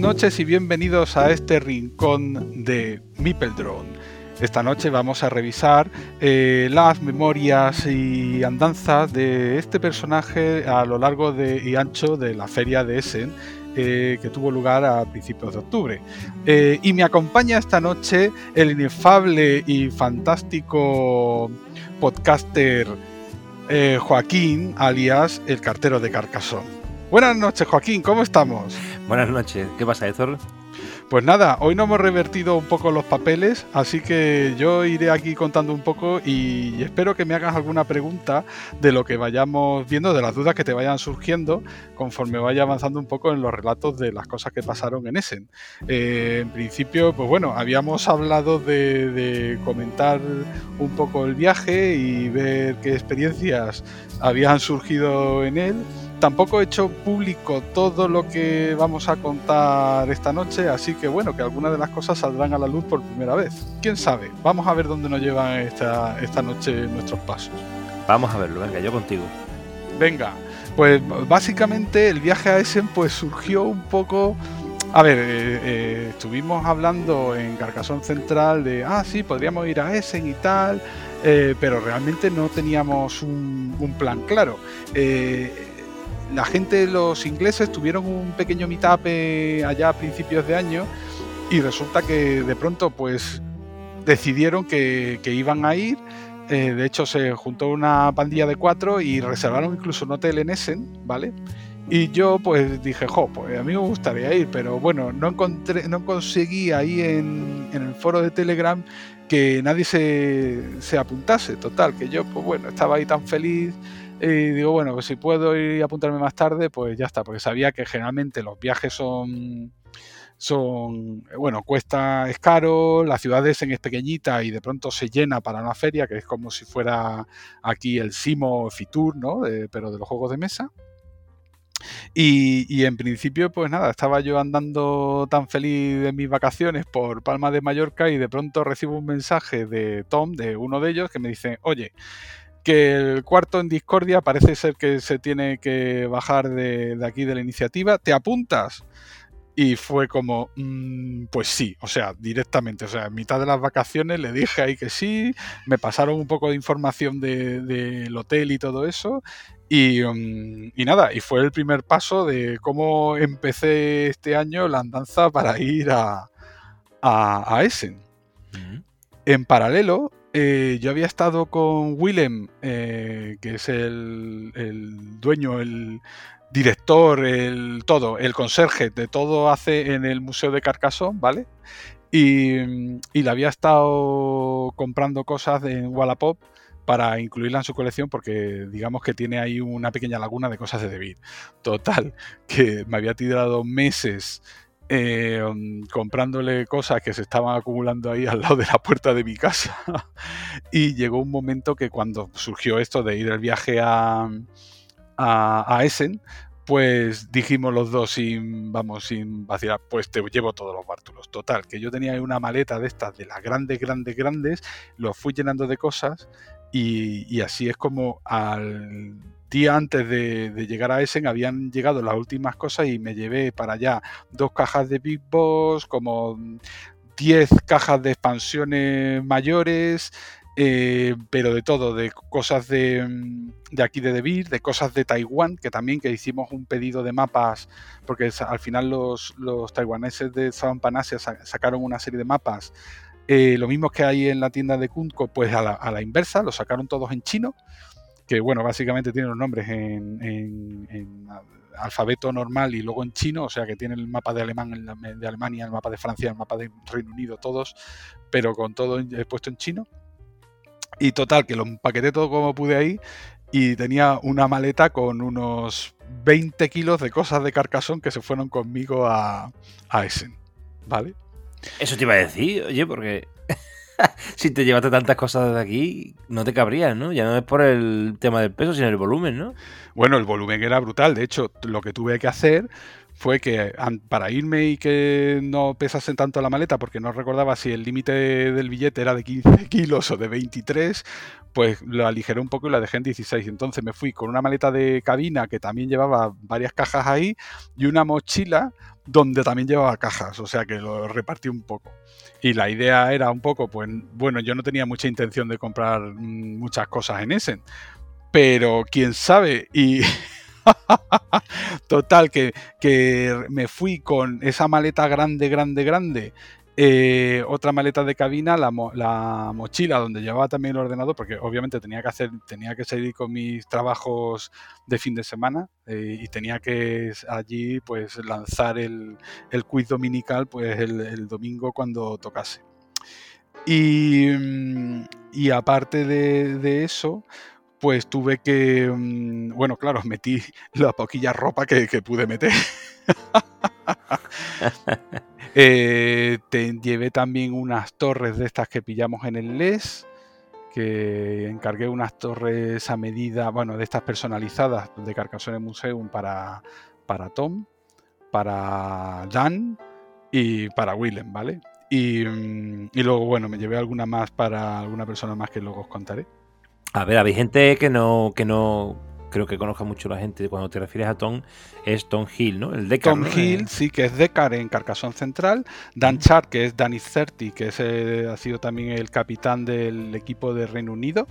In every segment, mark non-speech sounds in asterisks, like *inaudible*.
Noches y bienvenidos a este rincón de Mipeldrone. Esta noche vamos a revisar eh, las memorias y andanzas de este personaje a lo largo de, y ancho de la feria de Essen, eh, que tuvo lugar a principios de octubre. Eh, y me acompaña esta noche el inefable y fantástico podcaster Joaquín, alias el cartero de Carcasón. Buenas noches, Joaquín, ¿cómo estamos? Buenas noches, ¿qué pasa, Ezor? Pues nada, hoy no hemos revertido un poco los papeles, así que yo iré aquí contando un poco y espero que me hagas alguna pregunta de lo que vayamos viendo, de las dudas que te vayan surgiendo conforme vaya avanzando un poco en los relatos de las cosas que pasaron en Essen. Eh, en principio, pues bueno, habíamos hablado de comentar un poco el viaje y ver qué experiencias habían surgido en él tampoco he hecho público todo lo que vamos a contar esta noche, así que bueno, que algunas de las cosas saldrán a la luz por primera vez. ¿Quién sabe? Vamos a ver dónde nos llevan esta, esta noche nuestros pasos. Vamos a verlo, venga, yo contigo. Venga, pues básicamente el viaje a Essen pues surgió un poco... A ver, eh, eh, estuvimos hablando en Carcasón Central de, ah, sí, podríamos ir a Essen y tal, eh, pero realmente no teníamos un, un plan claro. Eh, la gente, los ingleses, tuvieron un pequeño meetup eh, allá a principios de año y resulta que de pronto pues decidieron que, iban a ir. Eh, de hecho, se juntó una pandilla de cuatro y reservaron incluso un hotel en Essen, ¿vale? Y yo pues dije, jo, pues a mí me gustaría ir, pero bueno, no encontré, no conseguí ahí en, en el foro de Telegram que nadie se, se, apuntase. Total, que yo pues bueno, estaba ahí tan feliz y digo, bueno, pues si puedo ir a apuntarme más tarde, pues ya está, porque sabía que generalmente los viajes son son, bueno, cuesta, es caro, la ciudad de Essen es pequeñita y de pronto se llena para una feria, que es como si fuera aquí el Simo Fitur, ¿no? pero de los juegos de mesa. Y, y, en principio, pues nada, estaba yo andando tan feliz de mis vacaciones por Palma de Mallorca y de pronto recibo un mensaje de Tom, de uno de ellos, que me dice, oye, que el cuarto en discordia parece ser que se tiene que bajar de, de aquí de la iniciativa. ¿Te apuntas? Y fue como, mmm, pues sí, o sea, directamente, o sea, en mitad de las vacaciones le dije ahí que sí, me pasaron un poco de información del de, de hotel y todo eso, y, um, y, nada, y fue el primer paso de cómo empecé este año la andanza para ir a, a, a Essen. Uh -huh. En paralelo, eh, yo había estado con Willem, eh, que es el, dueño, el director, el todo, el conserje de todo hace en el Museo de Carcassonne, ¿vale? Y, y le había estado comprando cosas en Wallapop para incluirla en su colección porque digamos que tiene ahí una pequeña laguna de cosas de David. Total, que me había tirado meses eh, comprándole cosas que se estaban acumulando ahí al lado de la puerta de mi casa. *laughs* y llegó un momento que cuando surgió esto de ir el viaje a, a, a Essen, pues dijimos los dos sin, vamos, sin vacilar, pues te llevo todos los bártulos. Total, que yo tenía una maleta de estas, de las grandes, grandes, grandes, los fui llenando de cosas y, así es como al día antes de, llegar a Essen habían llegado las últimas cosas y me llevé para allá dos cajas de Big Boss, como 10 cajas de expansiones mayores, eh, pero de todo, de cosas de, mm, de aquí de Debir, de cosas de Taiwán, que también que hicimos un pedido de mapas, porque al final los, taiwaneses de Panasia sacaron una serie de mapas, eh, lo mismo que hay en la tienda de Kunko, pues a la, a la, inversa, los sacaron todos en chino, que bueno, básicamente tienen los nombres en, alfabeto normal y luego en chino, o sea que tienen el mapa de, Alemán, de Alemania, el mapa de Francia, el mapa de Reino Unido, todos, pero con todo puesto en chino. Y total, que lo empaqueté todo como pude ahí y tenía una maleta con unos 20 kilos de cosas de carcasón que se fueron conmigo a, a Essen. ¿Vale? Eso te iba a decir, oye, porque *laughs* si te llevaste tantas cosas de aquí, no te cabrías, ¿no? Ya no es por el tema del peso, sino el volumen, ¿no? Bueno, el volumen era brutal. De hecho, lo que tuve que hacer fue que para irme y que no pesase tanto la maleta, porque no recordaba si el límite del billete era de 15 *laughs* kilos o de 23, pues lo aligeré un poco y la dejé en 16. Entonces me fui con una maleta de cabina que también llevaba varias cajas ahí y una mochila donde también llevaba cajas, o sea que lo repartí un poco. Y la idea era un poco, pues bueno, yo no tenía mucha intención de comprar mm, muchas cosas en Essen, pero quién sabe, y *laughs* *laughs* Total, que, me fui con esa maleta grande, grande, grande. Eh, otra maleta de cabina, la, mochila donde llevaba también el ordenador, porque obviamente tenía que hacer, tenía que seguir con mis trabajos de fin de semana eh, y tenía que allí pues lanzar el, quiz dominical pues el, domingo cuando tocase. Y, mm, aparte de eso, pues tuve que, mm, bueno, claro, *laughs* metí la poquilla ropa que, pude meter. *laughs* Eh, te llevé también unas torres de estas que pillamos en el LES, que encargué unas torres a medida, bueno, de estas personalizadas de Carcassonne Museum para, para Tom, para Dan y para Willem, ¿vale? Y, mm, y luego, bueno, me llevé alguna más para alguna persona más que luego os contaré. A ver, hay gente que no, que no creo que conozca mucho la gente cuando te refieres a Tom, es Tom Hill, ¿no? El Decar. Tom Hill, sí, que es Decar en Carcassonne Central. Dan Char, que es Danny Certi, que es, eh, ha sido también el capitán del equipo de Reino Unido.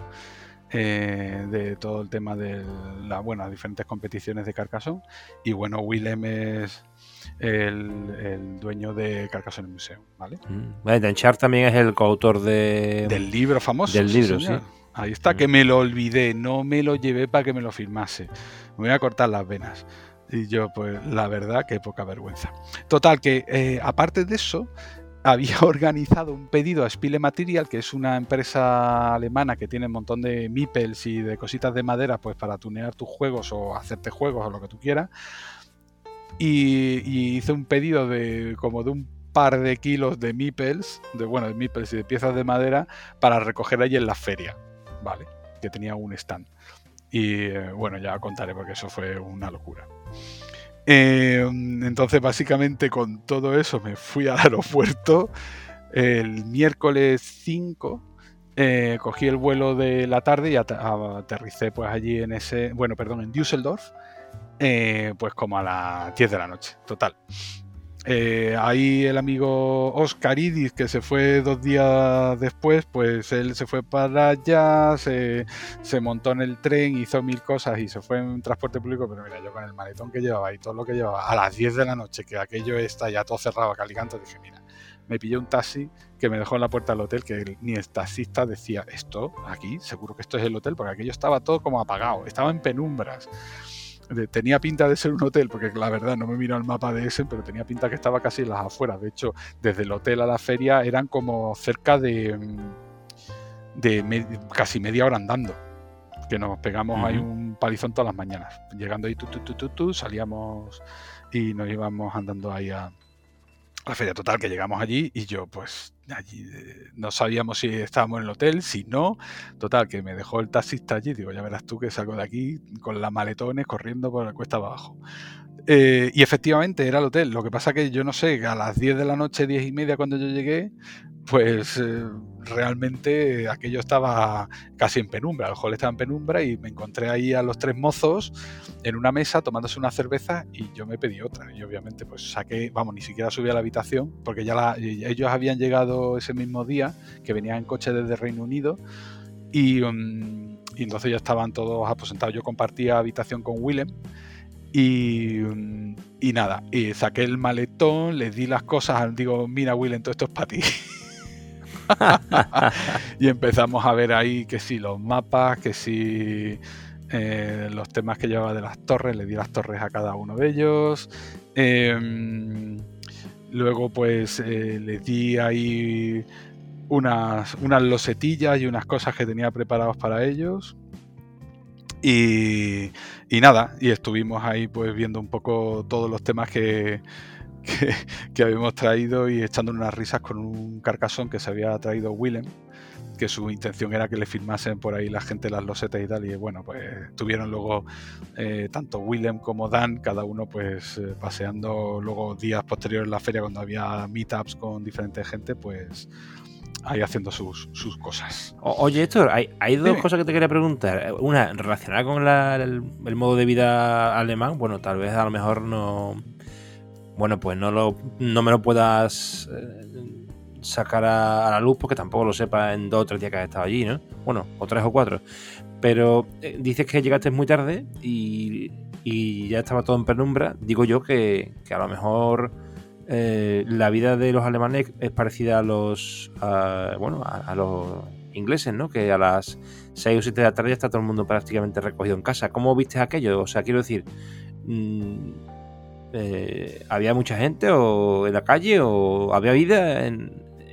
Eh, de todo el tema de la, bueno, las diferentes competiciones de Carcassonne. Y bueno, Willem es el, dueño de Carcassonne Museum, ¿vale? Mm. Dan Char también es el coautor de... Del libro famoso. Del libro, sí. Ahí está, que me lo olvidé, no me lo llevé para que me lo firmase. Me voy a cortar las venas. Y yo, pues la verdad, que poca vergüenza. Total, que eh, aparte de eso, *laughs* había organizado un pedido a Spile Material, que es una empresa alemana que tiene un montón de mipels y de cositas de madera, pues para tunear tus juegos o hacerte juegos o lo que tú quieras. Y, y hice un pedido de como de un par de kilos de mipels, de bueno, de mipels y de piezas de madera para recoger ahí en la feria. ¿Vale? Que tenía un stand. Y eh, bueno, ya contaré porque eso fue una locura. Eh, entonces, básicamente con todo eso me fui al *laughs* aeropuerto el miércoles 5. Eh, cogí el vuelo de la tarde y aterricé pues allí en ese, bueno, perdón, en Düsseldorf, pues como a las 10 de la noche, total. Eh, ahí el amigo Oscar Idis, que se fue dos días después, pues él se fue para allá, se, montó en el tren, hizo mil cosas y se fue en transporte público, pero mira, yo con el maletón que llevaba y todo lo que llevaba, a las 10 de la noche, que aquello está ya todo cerrado, calicanto, dije, mira, me pillé un taxi que me dejó en la puerta del hotel, que ni el taxista decía, esto, aquí, seguro que esto es el hotel, porque aquello estaba todo como apagado, estaba en penumbras tenía pinta de ser un hotel, porque la verdad no me miro el mapa de ese, pero tenía pinta que estaba casi en las afueras. De hecho, desde el hotel a la feria eran como cerca de, de casi media hora andando. Que nos pegamos ahí un palizón todas las mañanas. Llegando ahí, tú, tú, tú, salíamos y nos íbamos andando ahí a, la feria total que llegamos allí y yo pues allí eh, no sabíamos si estábamos en el hotel, si no, total que me dejó el taxista allí, digo, ya verás tú que salgo de aquí con las maletones corriendo por la cuesta abajo. Eh, y efectivamente era el hotel, lo que pasa que yo no sé, a las 10 de la noche, 10 y media cuando yo llegué, pues eh, realmente aquello estaba casi en penumbra, el hall estaba en penumbra y me encontré ahí a los tres mozos en una mesa tomándose una cerveza y yo me pedí otra y obviamente pues saqué, vamos, ni siquiera subí a la habitación porque ya ellos habían llegado ese mismo día, que venían en coche desde Reino Unido y, mm, entonces ya estaban todos aposentados, yo compartía habitación con Willem y, mm, y, nada, y saqué el maletón, les di las cosas, digo, mira Willem, todo esto es para ti. *laughs* *laughs* y empezamos a ver ahí que si los mapas, que si eh, los temas que llevaba de las torres, le di las torres a cada uno de ellos. Em, luego pues eh, les di ahí unas, unas losetillas y unas cosas que tenía preparados para ellos. Y, y, nada, y estuvimos ahí pues viendo un poco todos los temas que, *laughs* que, habíamos traído y echando unas risas con un carcasón que se había traído Willem, que su intención era que le firmasen por ahí la gente las losetas y tal. Y bueno, pues tuvieron luego eh, tanto Willem como Dan, cada uno pues eh, paseando luego días posteriores en la feria cuando había meetups con diferente gente, pues ahí haciendo sus, sus cosas. oye, Héctor, hay, hay dos cosas que te quería preguntar. Una, relacionada con el, modo de vida alemán. Bueno, tal vez a lo mejor no bueno, pues no, lo, no me lo puedas eh, sacar a, la luz porque tampoco lo sepa en dos o tres días que has estado allí, ¿no? Bueno, o tres o cuatro. Pero eh, dices que llegaste muy tarde y, ya estaba todo en penumbra. Digo yo que, a lo mejor eh, la vida de los alemanes es parecida a los, bueno, a, los ingleses, ¿no? Que a las seis o siete de la tarde ya está todo el mundo prácticamente recogido en casa. ¿Cómo viste aquello? O sea, quiero decir... Mm, eh, ¿había mucha gente o en la calle o había vida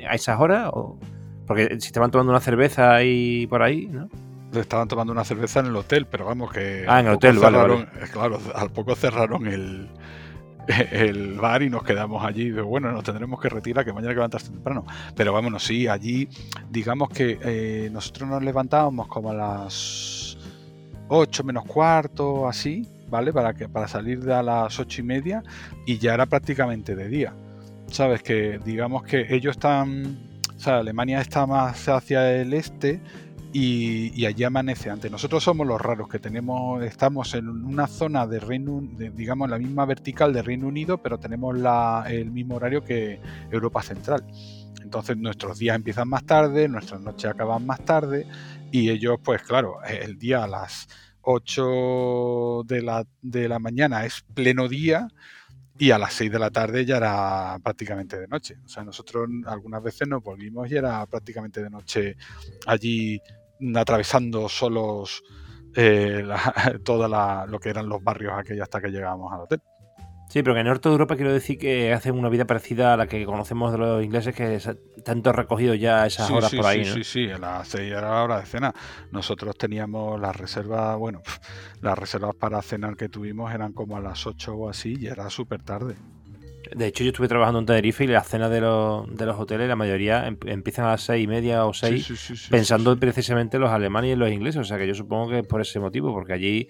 a esas horas? O, porque si estaban tomando una cerveza ahí por ahí, ¿no? Estaban tomando una cerveza en el hotel, pero vamos que... Ah, en el hotel, vale, Claro, al poco cerraron el, *laughs* el bar y nos quedamos allí. Bueno, nos tendremos que retirar, que mañana hay que levantarse temprano. Pero vámonos, sí, allí, digamos que eh, nosotros nos levantábamos como a las 8 menos cuarto, así, ¿vale? Para, que, para salir de a las ocho y media y ya era prácticamente de día. Sabes que digamos que ellos están, o sea, Alemania está más hacia el este y, allí amanece antes. Nosotros somos los raros que tenemos, estamos en una zona de Reino, de, digamos, la misma vertical de Reino Unido, pero tenemos la, el mismo horario que Europa Central. Entonces nuestros días empiezan más tarde, nuestras noches acaban más tarde y ellos, pues claro, el día a las 8 de la, de la mañana es pleno día y a las 6 de la tarde ya era prácticamente de noche. O sea, nosotros algunas veces nos volvimos y era prácticamente de noche allí atravesando solos eh, *laughs* todo lo que eran los barrios aquellos hasta que llegábamos al hotel. Sí, pero que en el norte de Europa quiero decir que hacen una vida parecida a la que conocemos de los ingleses, que tanto recogido ya a esas horas por ahí. Sí, sí, sí, a las 6 era la hora de cena. Nosotros teníamos las reservas, bueno, *laughs* las reservas para cenar que tuvimos eran como a las 8 o así y era súper tarde. De hecho, yo estuve trabajando en Tenerife y las cenas de los, de los hoteles, la mayoría em, empiezan a las seis y media o seis, pensando precisamente en los alemanes y en los ingleses. O sea que yo supongo que es por ese motivo, porque allí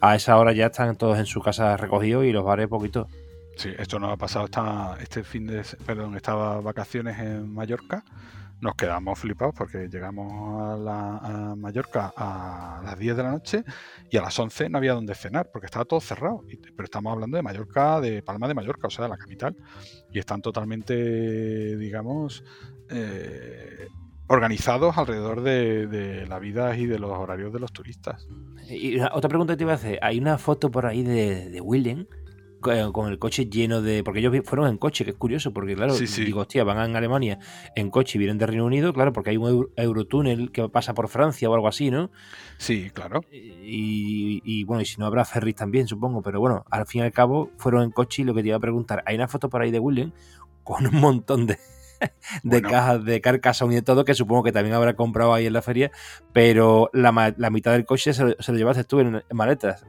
a esa hora ya están todos en su casa recogidos y los bares poquito. Sí, esto nos ha pasado esta, este fin de, perdón, estas vacaciones en Mallorca nos quedamos flipados porque llegamos a, la, Mallorca a las 10 de la noche y a las 11 no había donde cenar porque estaba todo cerrado. Pero estamos hablando de Mallorca, de Palma de Mallorca, o sea, la capital. Y están totalmente, digamos, eh, organizados alrededor de, la vida y de los horarios de los turistas. Y otra pregunta que te iba a hacer, hay una foto por ahí de, de William con el coche lleno de. Porque ellos fueron en coche, que es curioso, porque claro, digo, hostia, van a Alemania en coche y vienen de Reino Unido, claro, porque hay un Eurotúnel que pasa por Francia o algo así, ¿no? Sí, claro. Y, bueno, y si no habrá ferries también, supongo, pero bueno, al fin y al cabo fueron en coche y lo que te iba a preguntar, hay una foto por ahí de William con un montón de, *laughs* de cajas de Carcassonne y de todo, que supongo que también habrá comprado ahí en la feria, pero la, mitad del coche se, lo llevaste tú en, maletas.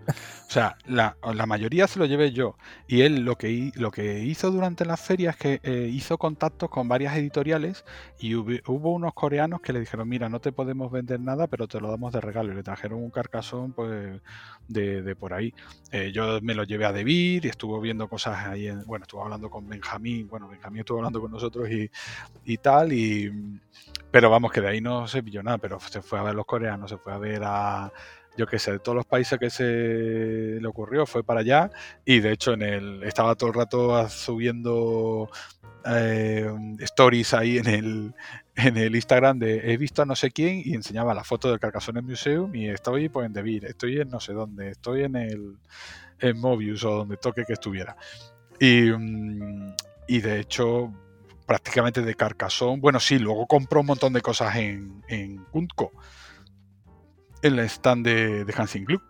O sea, la, mayoría se lo llevé yo. Y él lo que, lo que hizo durante la feria es que eh, hizo contactos con varias editoriales y hubo, unos coreanos que le dijeron, mira, no te podemos vender nada, pero te lo damos de regalo. Y le trajeron un carcasón pues, de, por ahí. Eh, yo me lo llevé a Debir y estuvo viendo cosas ahí. En, bueno, estuvo hablando con Benjamín. Bueno, Benjamín estuvo hablando con nosotros y, y tal. Y, pero vamos, que de ahí no se pilló nada, pero se fue a ver los coreanos, se fue a ver a, yo qué sé, de todos los países que se le ocurrió, fue para allá y de hecho en el estaba todo el rato subiendo eh, stories ahí en el, en el Instagram de he visto a no sé quién y enseñaba la foto del Carcassonne Museum y estoy pues en Devir, estoy en no sé dónde, estoy en el en Mobius o donde toque que estuviera. Y, mm, y de hecho prácticamente de Carcassonne. Bueno, sí, luego compró un montón de cosas en, en Kuntco, en el stand de, de Hansing Club.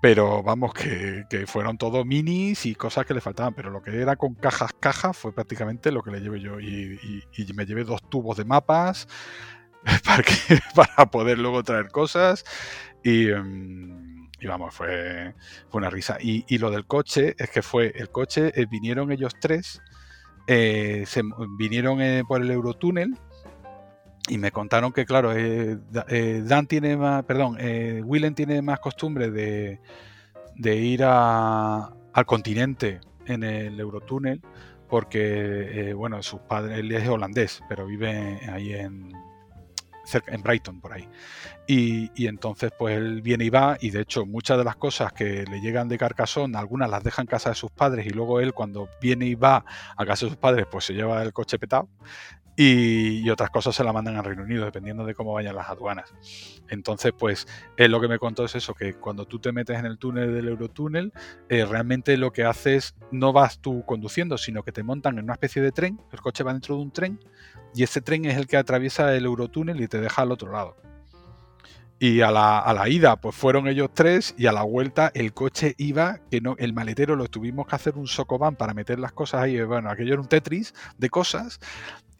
Pero vamos, que, fueron todo minis y cosas que le faltaban. Pero lo que era con cajas, cajas, fue prácticamente lo que le llevé yo. Y, me llevé dos tubos de mapas *laughs* para, *laughs* para poder luego traer cosas. Y, em, vamos, fue, fue, una risa. Y, lo del coche, es que fue el coche, eh, vinieron ellos tres eh, se vinieron eh, por el Eurotúnel y me contaron que, claro, eh, Dan tiene más, perdón, Willem tiene más costumbre de, ir al continente en el Eurotúnel porque, bueno, sus padres, él es holandés, pero vive ahí en, en Brighton, por ahí. Y, entonces, pues él viene y va, y de hecho, muchas de las cosas que le llegan de Carcassonne, algunas las deja en casa de sus padres, y luego él, cuando viene y va a casa de sus padres, pues se lleva el coche petado. Y, otras cosas se la mandan al Reino Unido, dependiendo de cómo vayan las aduanas. Entonces, pues, él lo que me contó es eso, que cuando tú te metes en el túnel del Eurotúnel, eh, realmente lo que haces no vas tú conduciendo, sino que te montan en una especie de tren, el coche va dentro de un tren, y ese tren es el que atraviesa el Eurotúnel y te deja al otro lado. Y a la, a la, ida, pues fueron ellos tres, y a la vuelta el coche iba, que no, el maletero lo tuvimos que hacer un socoban para meter las cosas ahí. Bueno, aquello era un Tetris de cosas,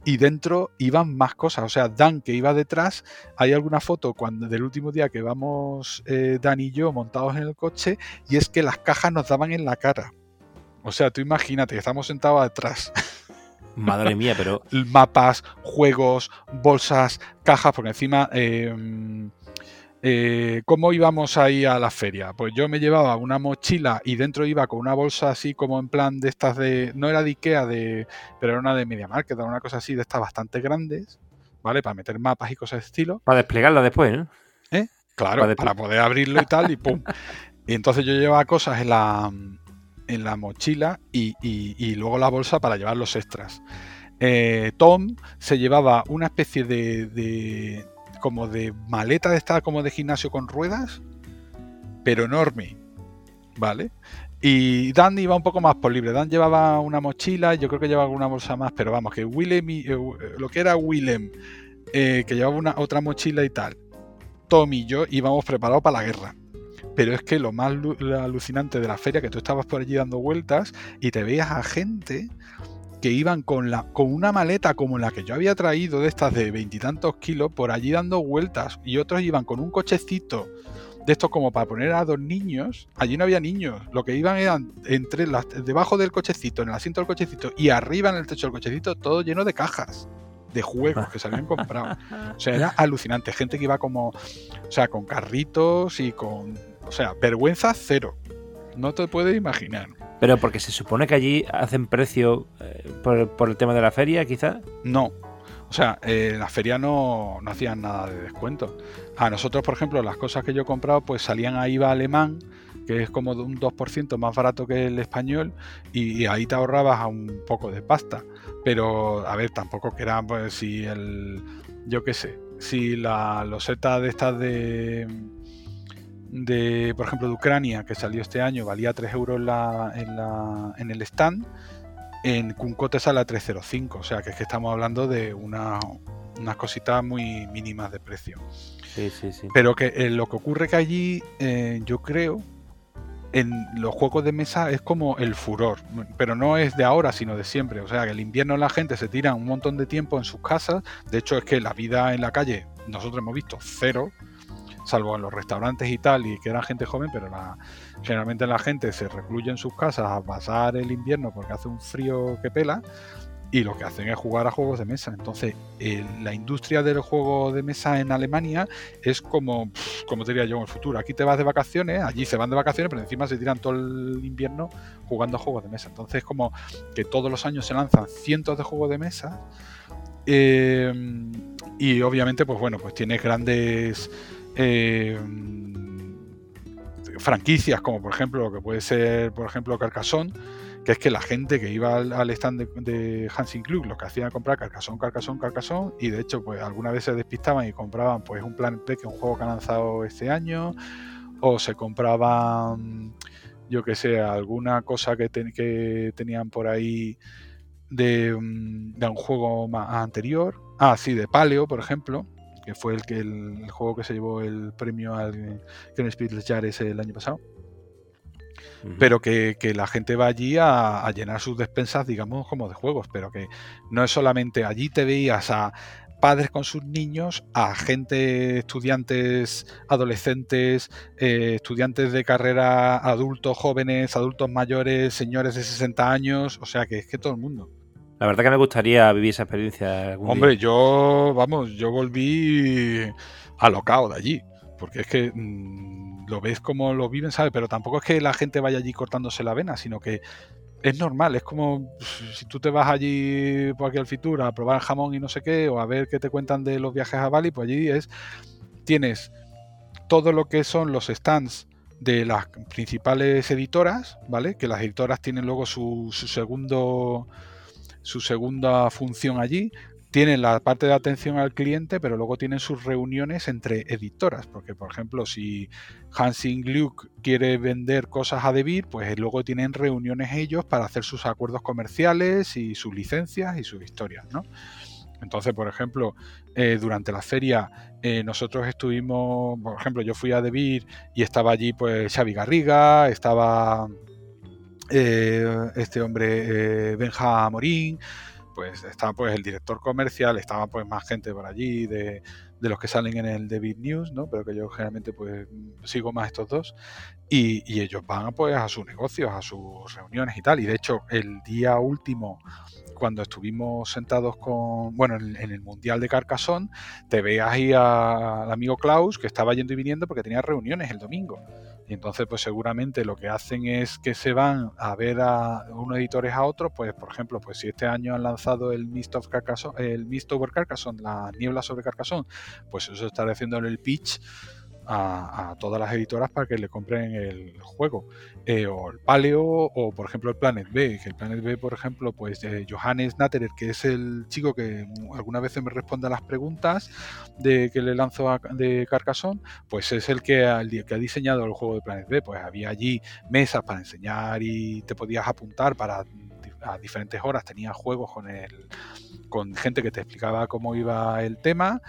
y dentro iban más cosas. O sea, Dan que iba detrás, hay alguna foto cuando del último día que vamos eh, Dan y yo montados en el coche, y es que las cajas nos daban en la cara. O sea, tú imagínate estamos sentados atrás. *laughs* Madre mía, pero. *laughs* Mapas, juegos, bolsas, cajas, porque encima. Eh, eh, ¿Cómo íbamos ahí a la feria? Pues yo me llevaba una mochila y dentro iba con una bolsa así como en plan de estas de. No era de Ikea, de, pero era una de Media Market, una cosa así de estas bastante grandes, ¿vale? Para meter mapas y cosas de estilo. Para desplegarla después, ¿no? ¿Eh? Claro, para, poder abrirlo y tal, y pum. *laughs* y entonces yo llevaba cosas en la, en la mochila y, luego la bolsa para llevar los extras. Eh, Tom se llevaba una especie de, como de maleta de esta como de gimnasio con ruedas, pero enorme, ¿vale? Y Dan iba un poco más por libre. Dan llevaba una mochila, yo creo que llevaba alguna bolsa más, pero vamos, que Willem, y, eh, lo que era Willem, eh, que llevaba una otra mochila y tal, Tom y yo íbamos preparados para la guerra. Pero es que lo más alucinante de la feria, que tú estabas por allí dando vueltas y te veías a gente que iban con, la, con una maleta como la que yo había traído de estas de veintitantos kilos por allí dando vueltas y otros iban con un cochecito de estos como para poner a dos niños. Allí no había niños, lo que iban eran entre las, debajo del cochecito, en el asiento del cochecito y arriba en el techo del cochecito todo lleno de cajas de juegos que se habían comprado. O sea, era *laughs* alucinante. Gente que iba como, o sea, con carritos y con o sea, vergüenza cero. No te puedes imaginar. Pero porque se supone que allí hacen precio eh, por, el tema de la feria, quizás. No. O sea, eh, en la feria no, no hacían nada de descuento. A nosotros, por ejemplo, las cosas que yo he comprado, pues salían a IVA alemán, que es como de un 2% más barato que el español, y, ahí te ahorrabas a un poco de pasta. Pero, a ver, tampoco que era, pues, si el. Yo qué sé, si la loseta de estas de de, por ejemplo, de Ucrania, que salió este año, valía 3 euros en, la, en, el stand, en Kunko te sale a 3,05. O sea, que es que estamos hablando de una, unas cositas muy mínimas de precio. Sí, sí, sí. Pero que eh, lo que ocurre que allí, eh, yo creo, en los juegos de mesa es como el furor, pero no es de ahora, sino de siempre. O sea, que el invierno la gente se tira un montón de tiempo en sus casas. De hecho, es que la vida en la calle, nosotros hemos visto cero, salvo en los restaurantes y tal, y que era gente joven, pero la, generalmente la gente se recluye en sus casas a pasar el invierno porque hace un frío que pela y lo que hacen es jugar a juegos de mesa. Entonces, la industria del juego de mesa en Alemania es como, como diría yo en el futuro. Aquí te vas de vacaciones, allí se van de vacaciones, pero encima se tiran todo el invierno jugando a juegos de mesa. Entonces, como que todos los años se lanzan cientos de juegos de mesa. Eh, y obviamente, pues bueno, pues tienes grandes eh, franquicias, como por ejemplo lo que puede ser, por ejemplo, Carcassonne que es que la gente que iba al, stand de, Hansing Klug lo que hacían comprar Carcassonne, Carcassonne, Carcassonne y de hecho pues alguna vez se despistaban y compraban pues un Planet P que un juego que ha lanzado este año o se compraban yo que sé, alguna cosa que, que tenían por ahí de, un juego más anterior. Ah, sí, de Paleo, por ejemplo, que fue el que el, juego que se llevó el premio al Ken Spirit Jares el año pasado pero que, la gente va allí a, llenar sus despensas, digamos, como de juegos, pero que no es solamente allí te veías a padres con sus niños, a gente, estudiantes, adolescentes, eh, estudiantes de carrera, adultos jóvenes, adultos mayores, señores de 60 años, o sea que es que todo el mundo. La verdad que me gustaría vivir esa experiencia. Hombre, yo, vamos, yo volví alocado de allí, porque es que... Mm, lo ves como lo viven, ¿sabes? Pero tampoco es que la gente vaya allí cortándose la vena, sino que es normal, es como si tú te vas allí por aquí al Fitur a probar jamón y no sé qué, o a ver qué te cuentan de los viajes a Bali, pues allí es, tienes todo lo que son los stands de las principales editoras, ¿vale? Que las editoras tienen luego su, su segundo su segunda función allí tienen la parte de atención al cliente, pero luego tienen sus reuniones entre editoras, porque por ejemplo, si Hansing Luke quiere vender cosas a Debir, pues luego tienen reuniones ellos para hacer sus acuerdos comerciales y sus licencias y sus historias, ¿no? Entonces, por ejemplo, eh, durante la feria eh, nosotros estuvimos, por ejemplo, yo fui a Debir y estaba allí pues Xavi Garriga, estaba eh, este hombre Benja Morín, pues estaba pues el director comercial, estaba pues más gente por allí de, los que salen en el David News, ¿no? Pero que yo generalmente pues sigo más estos dos y, ellos van pues a sus negocios, a sus reuniones y tal. Y de hecho el día último cuando estuvimos sentados con, bueno, en, el Mundial de Carcassonne, te veas ahí al amigo Klaus que estaba yendo y viniendo porque tenía reuniones el domingo. Y entonces, pues seguramente lo que hacen es que se van a ver a unos editores a otros, pues por ejemplo, pues si este año han lanzado el Mist of Carcassonne, el Mist over Carcassonne, la niebla sobre Carcassonne, pues eso estará haciendo en el pitch a, todas las editoras para que le compren el juego. Eh, o el Paleo, o por ejemplo el Planet B, que el Planet B, por ejemplo, pues Johannes Natterer, que es el chico que alguna vez me responde a las preguntas de que le lanzo de Carcassonne, pues es el que, que ha diseñado el juego de Planet B. Pues había allí mesas para enseñar y te podías apuntar para a diferentes horas, tenía juegos con el con gente que te explicaba cómo iba el tema,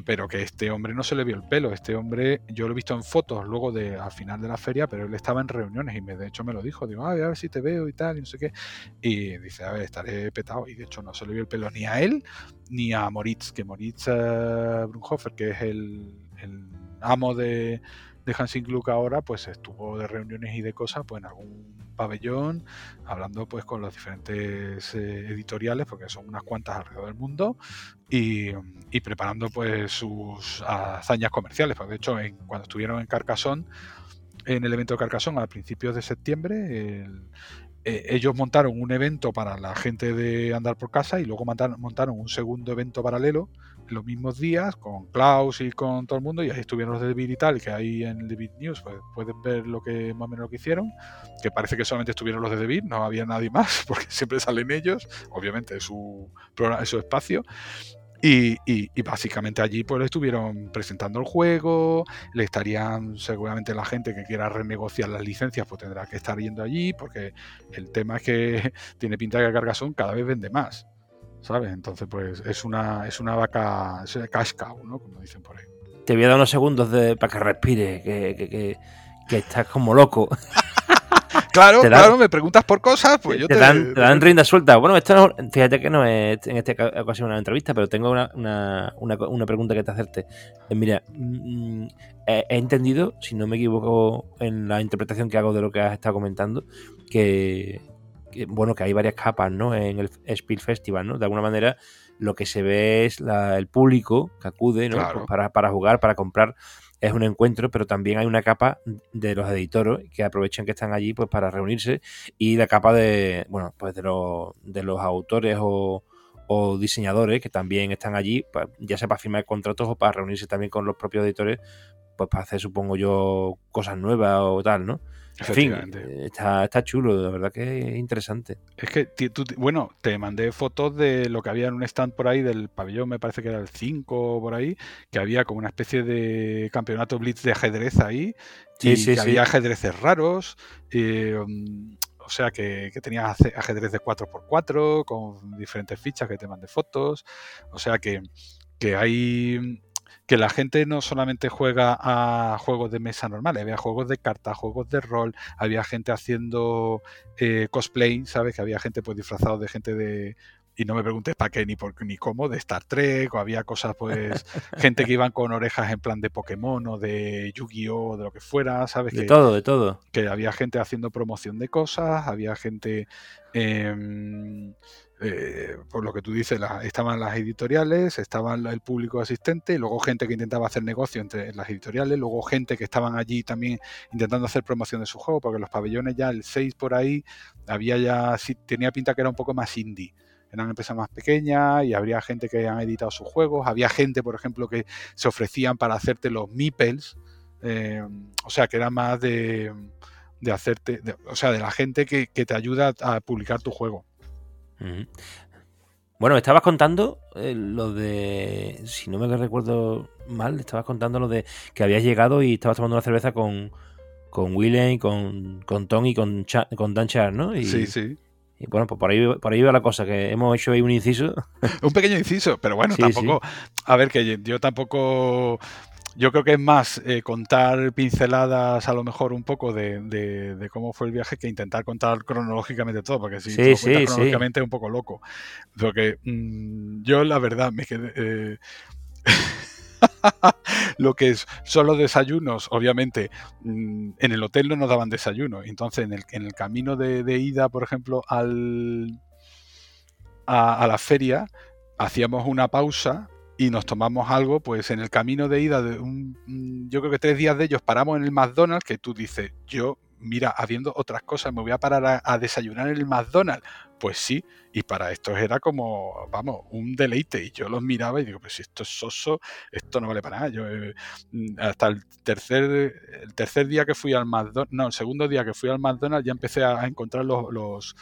pero que este hombre no se le vio el pelo. Este hombre, yo lo he visto en fotos luego de al final de la feria, pero él estaba en reuniones y me, de hecho me lo dijo. Digo, a ver si te veo y tal, y no sé qué. Y dice, a ver, estaré petado. Y de hecho no se le vio el pelo ni a él ni a Moritz, que Moritz uh, Brunhofer, que es el, el amo de, de Hansing Gluck ahora, pues estuvo de reuniones y de cosas, pues en algún pabellón, hablando pues con los diferentes eh, editoriales, porque son unas cuantas alrededor del mundo, y, preparando pues sus hazañas comerciales. Porque de hecho, en, cuando estuvieron en Carcassonne, en el evento de Carcassonne a principios de septiembre, eh, ellos montaron un evento para la gente de andar por casa y luego montaron un segundo evento paralelo los mismos días con Klaus y con todo el mundo y ahí estuvieron los de David y tal que ahí en David News pues, pueden ver lo que más o menos lo que hicieron que parece que solamente estuvieron los de David no había nadie más *laughs* porque siempre salen ellos obviamente es su, es su espacio y, y, básicamente allí pues estuvieron presentando el juego, le estarían seguramente la gente que quiera renegociar las licencias pues tendrá que estar yendo allí porque el tema es que *laughs* tiene pinta de que Cargasón cada vez vende más. ¿Sabes? Entonces, pues es una, es una vaca, es cash cow, ¿no? Como dicen por ahí. Te voy a dar unos segundos de, para que respire, que, que, que, estás como loco. *laughs* Claro, claro, me preguntas por cosas, pues yo te, te Dan, te dan *laughs* rienda suelta. Bueno, esto no, fíjate que no es en esta ocasión una entrevista, pero tengo una, una, una, pregunta que te hacerte. Eh, mira, mm, he, entendido, si no me equivoco en la interpretación que hago de lo que has estado comentando, que, bueno, que hay varias capas, ¿no? En el Spiel Festival, ¿no? De alguna manera lo que se ve es el público que acude, ¿no? Pues para, para jugar, para comprar es un encuentro, pero también hay una capa de los editores que aprovechan que están allí pues para reunirse y la capa de, bueno, pues de los, de los autores o, diseñadores que también están allí, pues, ya sea para firmar contratos o para reunirse también con los propios editores, pues para hacer, supongo yo, cosas nuevas o tal, ¿no? En fin, eh, está, está chulo, de verdad que es interesante. Es que, tú, bueno, te mandé fotos de lo que había en un stand por ahí del pabellón, me parece que era el 5 por ahí, que había como una especie de campeonato blitz de ajedrez ahí, y que había ajedrezes raros, mm, o sea que, que tenías ajedrez de 4x4 con diferentes fichas que te mandé fotos, o sea que, que hay que la gente no solamente juega a juegos de mesa normales, había juegos de cartas, juegos de rol, había gente haciendo eh, cosplay, ¿sabes? Que había gente pues disfrazado de gente de... Y no me preguntes para qué ni por ni cómo, de Star Trek, o había cosas, pues, *laughs* gente que iban con orejas en plan de Pokémon o de Yu-Gi-Oh! o de lo que fuera, ¿sabes? De todo, de todo. Que había gente haciendo promoción de cosas, había gente eh, eh, por lo que tú dices, estaban las editoriales, estaban el público asistente, luego gente que intentaba hacer negocio entre las editoriales, luego gente que estaban allí también intentando hacer promoción de su juego, porque los pabellones ya, el 6 por ahí, había ya, tenía pinta que era un poco más indie eran empresas más pequeñas y habría gente que han editado sus juegos. Había gente, por ejemplo, que se ofrecían para hacerte los meeples, eh, o sea, que era más de, hacerte, o sea, de la gente que, te ayuda a publicar tu juego. Bueno, estabas contando eh, lo de. Si no me recuerdo mal, estabas contando lo de que habías llegado y estabas tomando una cerveza con, con Willem, con, con Tom y con, con Dan Char, ¿no? Y, sí, sí. Y bueno, pues por ahí, por ahí va la cosa, que hemos hecho ahí un inciso. *laughs* un pequeño inciso, pero bueno, tampoco. A ver, que yo tampoco yo creo que es más eh, contar pinceladas a lo mejor un poco de, cómo fue el viaje que intentar contar cronológicamente todo, porque si sí, cronológicamente es un poco loco. Porque mm, yo la verdad me quedé... Eh, *laughs* *laughs* lo que es, son los desayunos, obviamente, mm, en el hotel no nos daban desayuno. Entonces, en el, en el camino de, ida, por ejemplo, al, a, la feria, hacíamos una pausa y nos tomamos algo, pues en el camino de ida, de yo creo que tres días de ellos paramos en el McDonald's, que tú dices, yo, mira, habiendo otras cosas, me voy a parar a desayunar en el McDonald's. Pues sí, y para estos era como, vamos, un deleite. Y yo los miraba y digo, pues si esto es soso, esto no vale para nada. Yo, eh, hasta el tercer, el tercer día que fui al McDonald's, no, el segundo día que fui al McDonald's ya empecé a, encontrar los, los,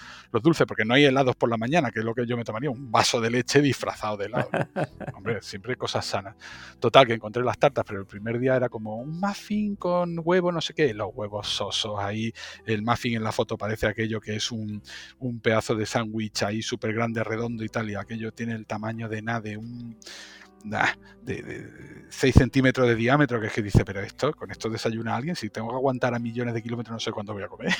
dulces, porque no hay helados por la mañana, que es lo que yo me tomaría, un vaso de leche disfrazado de helado. *laughs* Hombre, siempre cosas sanas. Total, que encontré las tartas, pero el primer día era como un muffin con huevo, no sé qué, los huevos sosos ahí, el muffin en la foto parece aquello que es un, un pedazo de sándwich ahí súper grande, redondo y tal, y aquello tiene el tamaño de nada, de un... de, 6 centímetros de diámetro, que es que dice, pero esto, con esto desayuna alguien, si tengo que aguantar a millones de kilómetros no sé cuándo voy a comer.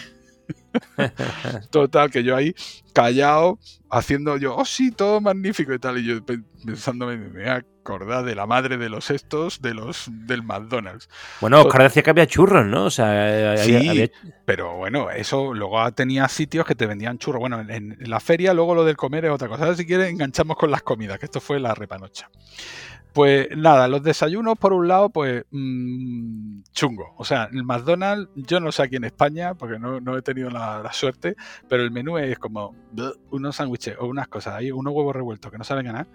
*laughs* Total, que yo ahí callado, haciendo yo, oh sí, todo magnífico y tal, y yo pensándome, me voy a acordar de la madre de los estos, de los del McDonald's. Bueno, Oscar decía que había churros, ¿no? O sea, sí, pero bueno, eso luego tenía sitios que te vendían churros. Bueno, en, la feria luego lo del comer es otra cosa. Ahora si quieres enganchamos con las comidas, que esto fue la repanocha. Pues nada, los desayunos por un lado, pues mmm, chungo. O sea, el McDonald's, yo no sé aquí en España, porque no, he tenido la, suerte, pero el menú es como unos sándwiches o unas cosas, ahí unos huevos revueltos que no saben ganar.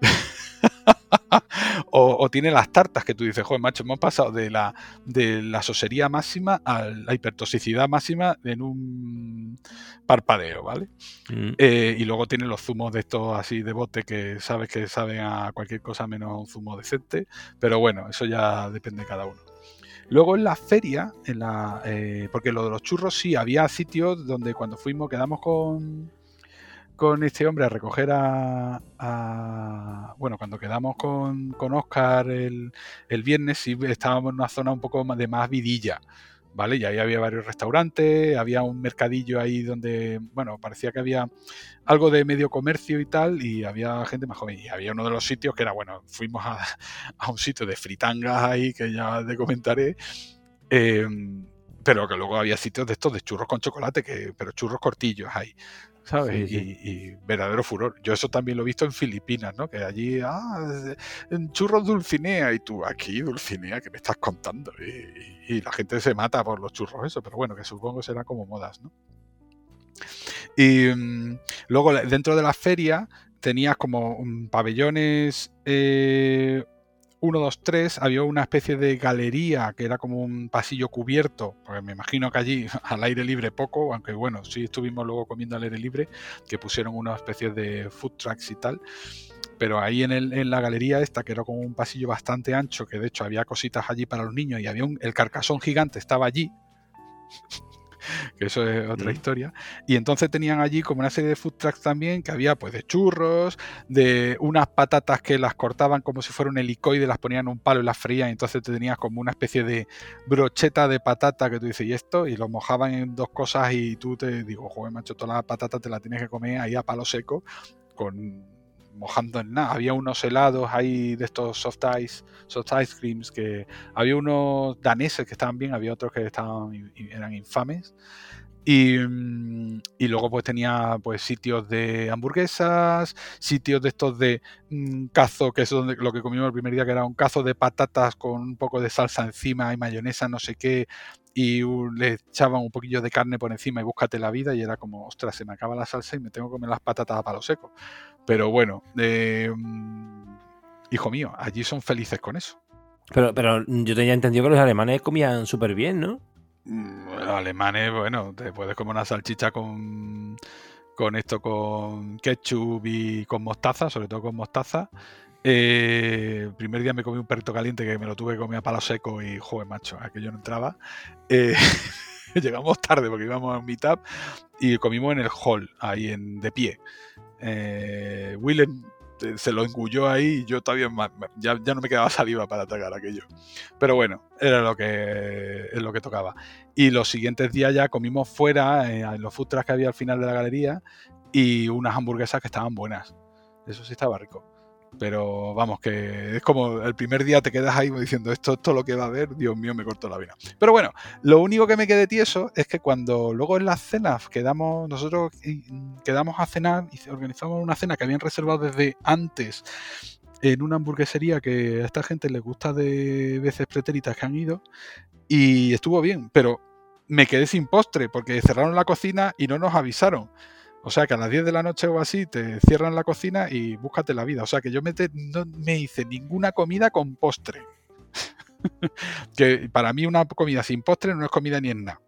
*laughs* *laughs* o, tiene las tartas que tú dices, joder, macho, hemos pasado de la, de la sosería máxima a la hipertoxicidad máxima en un parpadeo, ¿vale? Mm. Eh, y luego tiene los zumos de estos así de bote que sabes que saben a cualquier cosa menos a un zumo decente, pero bueno, eso ya depende de cada uno. Luego en la feria, en la, eh, porque lo de los churros sí, había sitios donde cuando fuimos quedamos con, con este hombre a recoger a, bueno, cuando quedamos con, con Oscar el, el, viernes, sí estábamos en una zona un poco de más vidilla, ¿vale? Y ahí había varios restaurantes, había un mercadillo ahí donde, bueno, parecía que había algo de medio comercio y tal, y había gente más joven. Y había uno de los sitios que era, bueno, fuimos a, *laughs* un sitio de fritangas ahí, que ya te comentaré. Em, pero que luego había sitios de estos de churros con chocolate, que, pero churros cortillos ahí. ¿Sabes? Y, verdadero furor. Yo eso también lo he visto en Filipinas, ¿no? Que allí, ah, en churros Dulcinea, y tú, aquí Dulcinea, ¿qué me estás contando? Y, la gente se mata por los churros, eso, pero bueno, que supongo será como modas, ¿no? Y mm, luego dentro de la feria tenías como pabellones eh, 1, 2, 3 había una especie de galería que era como un pasillo cubierto, porque me imagino que allí *laughs* al aire libre poco, aunque bueno, sí estuvimos luego comiendo al aire libre, que pusieron una especie de food trucks y tal. Pero ahí en, el, en la galería esta, que era como un pasillo bastante ancho, que de hecho había cositas allí para los niños y había un, el carcasón gigante estaba allí, que eso es otra historia. Y entonces tenían allí como una serie de food trucks también, que había pues de churros, de unas patatas que las cortaban como si fuera un helicoide, las ponían en un palo y las frían, y entonces te tenías como una especie de brocheta de patata que tú dices, ¿y esto? Y lo mojaban en dos cosas y tú te digo, joder, macho, toda la patata te la tienes que comer ahí a palo seco con mojando en nada. Había unos helados ahí de estos soft ice, soft ice creams que había unos daneses que estaban bien, había otros que estaban eran infames. Y, mm, y, luego pues tenía pues sitios de hamburguesas, sitios de estos de mm, cazo, que es donde, lo que comimos el primer día, que era un cazo de patatas con un poco de salsa encima y mayonesa, no sé qué, y le echaban un poquillo de carne por encima y búscate la vida y era como, ostras, se me acaba la salsa y me tengo que comer las patatas a palo seco. Pero bueno, eh, hijo mío, allí son felices con eso. Pero, pero yo tenía entendido que los alemanes comían súper bien, ¿no? Mm, alemanes, bueno, te puedes comer una salchicha con, con esto, con ketchup y con mostaza, sobre todo con mostaza. Eh, el primer día me comí un perrito caliente que me lo tuve que comer a palo seco y, joder, macho, aquello no entraba. Eh, *laughs* llegamos tarde porque íbamos a un meetup y comimos en el hall, ahí en, de pie. Eh, Willem se lo engulló ahí y yo todavía ya, no me quedaba *laughs* saliva para atacar aquello. Pero bueno, era lo que, lo que tocaba. Y los siguientes días ya comimos fuera, eh, en los food trucks que había al final de la galería, y unas hamburguesas que estaban buenas. Eso sí estaba rico. Pero vamos, que es como el primer día te quedas ahí diciendo esto es todo lo que va a haber, Dios mío, me corto la vida. Pero bueno, lo único que me quedé tieso es que cuando luego en las cenas quedamos, nosotros quedamos a cenar y organizamos una cena que habían reservado desde antes en una hamburguesería que a esta gente les gusta de veces pretéritas que han ido y estuvo bien, pero me quedé sin postre porque cerraron la cocina y no nos avisaron. O sea que a las 10 de la noche o así te cierran la cocina y búscate la vida. O sea que yo me no me hice ninguna comida con postre. *laughs* que para mí una comida sin postre no es comida ni en nada.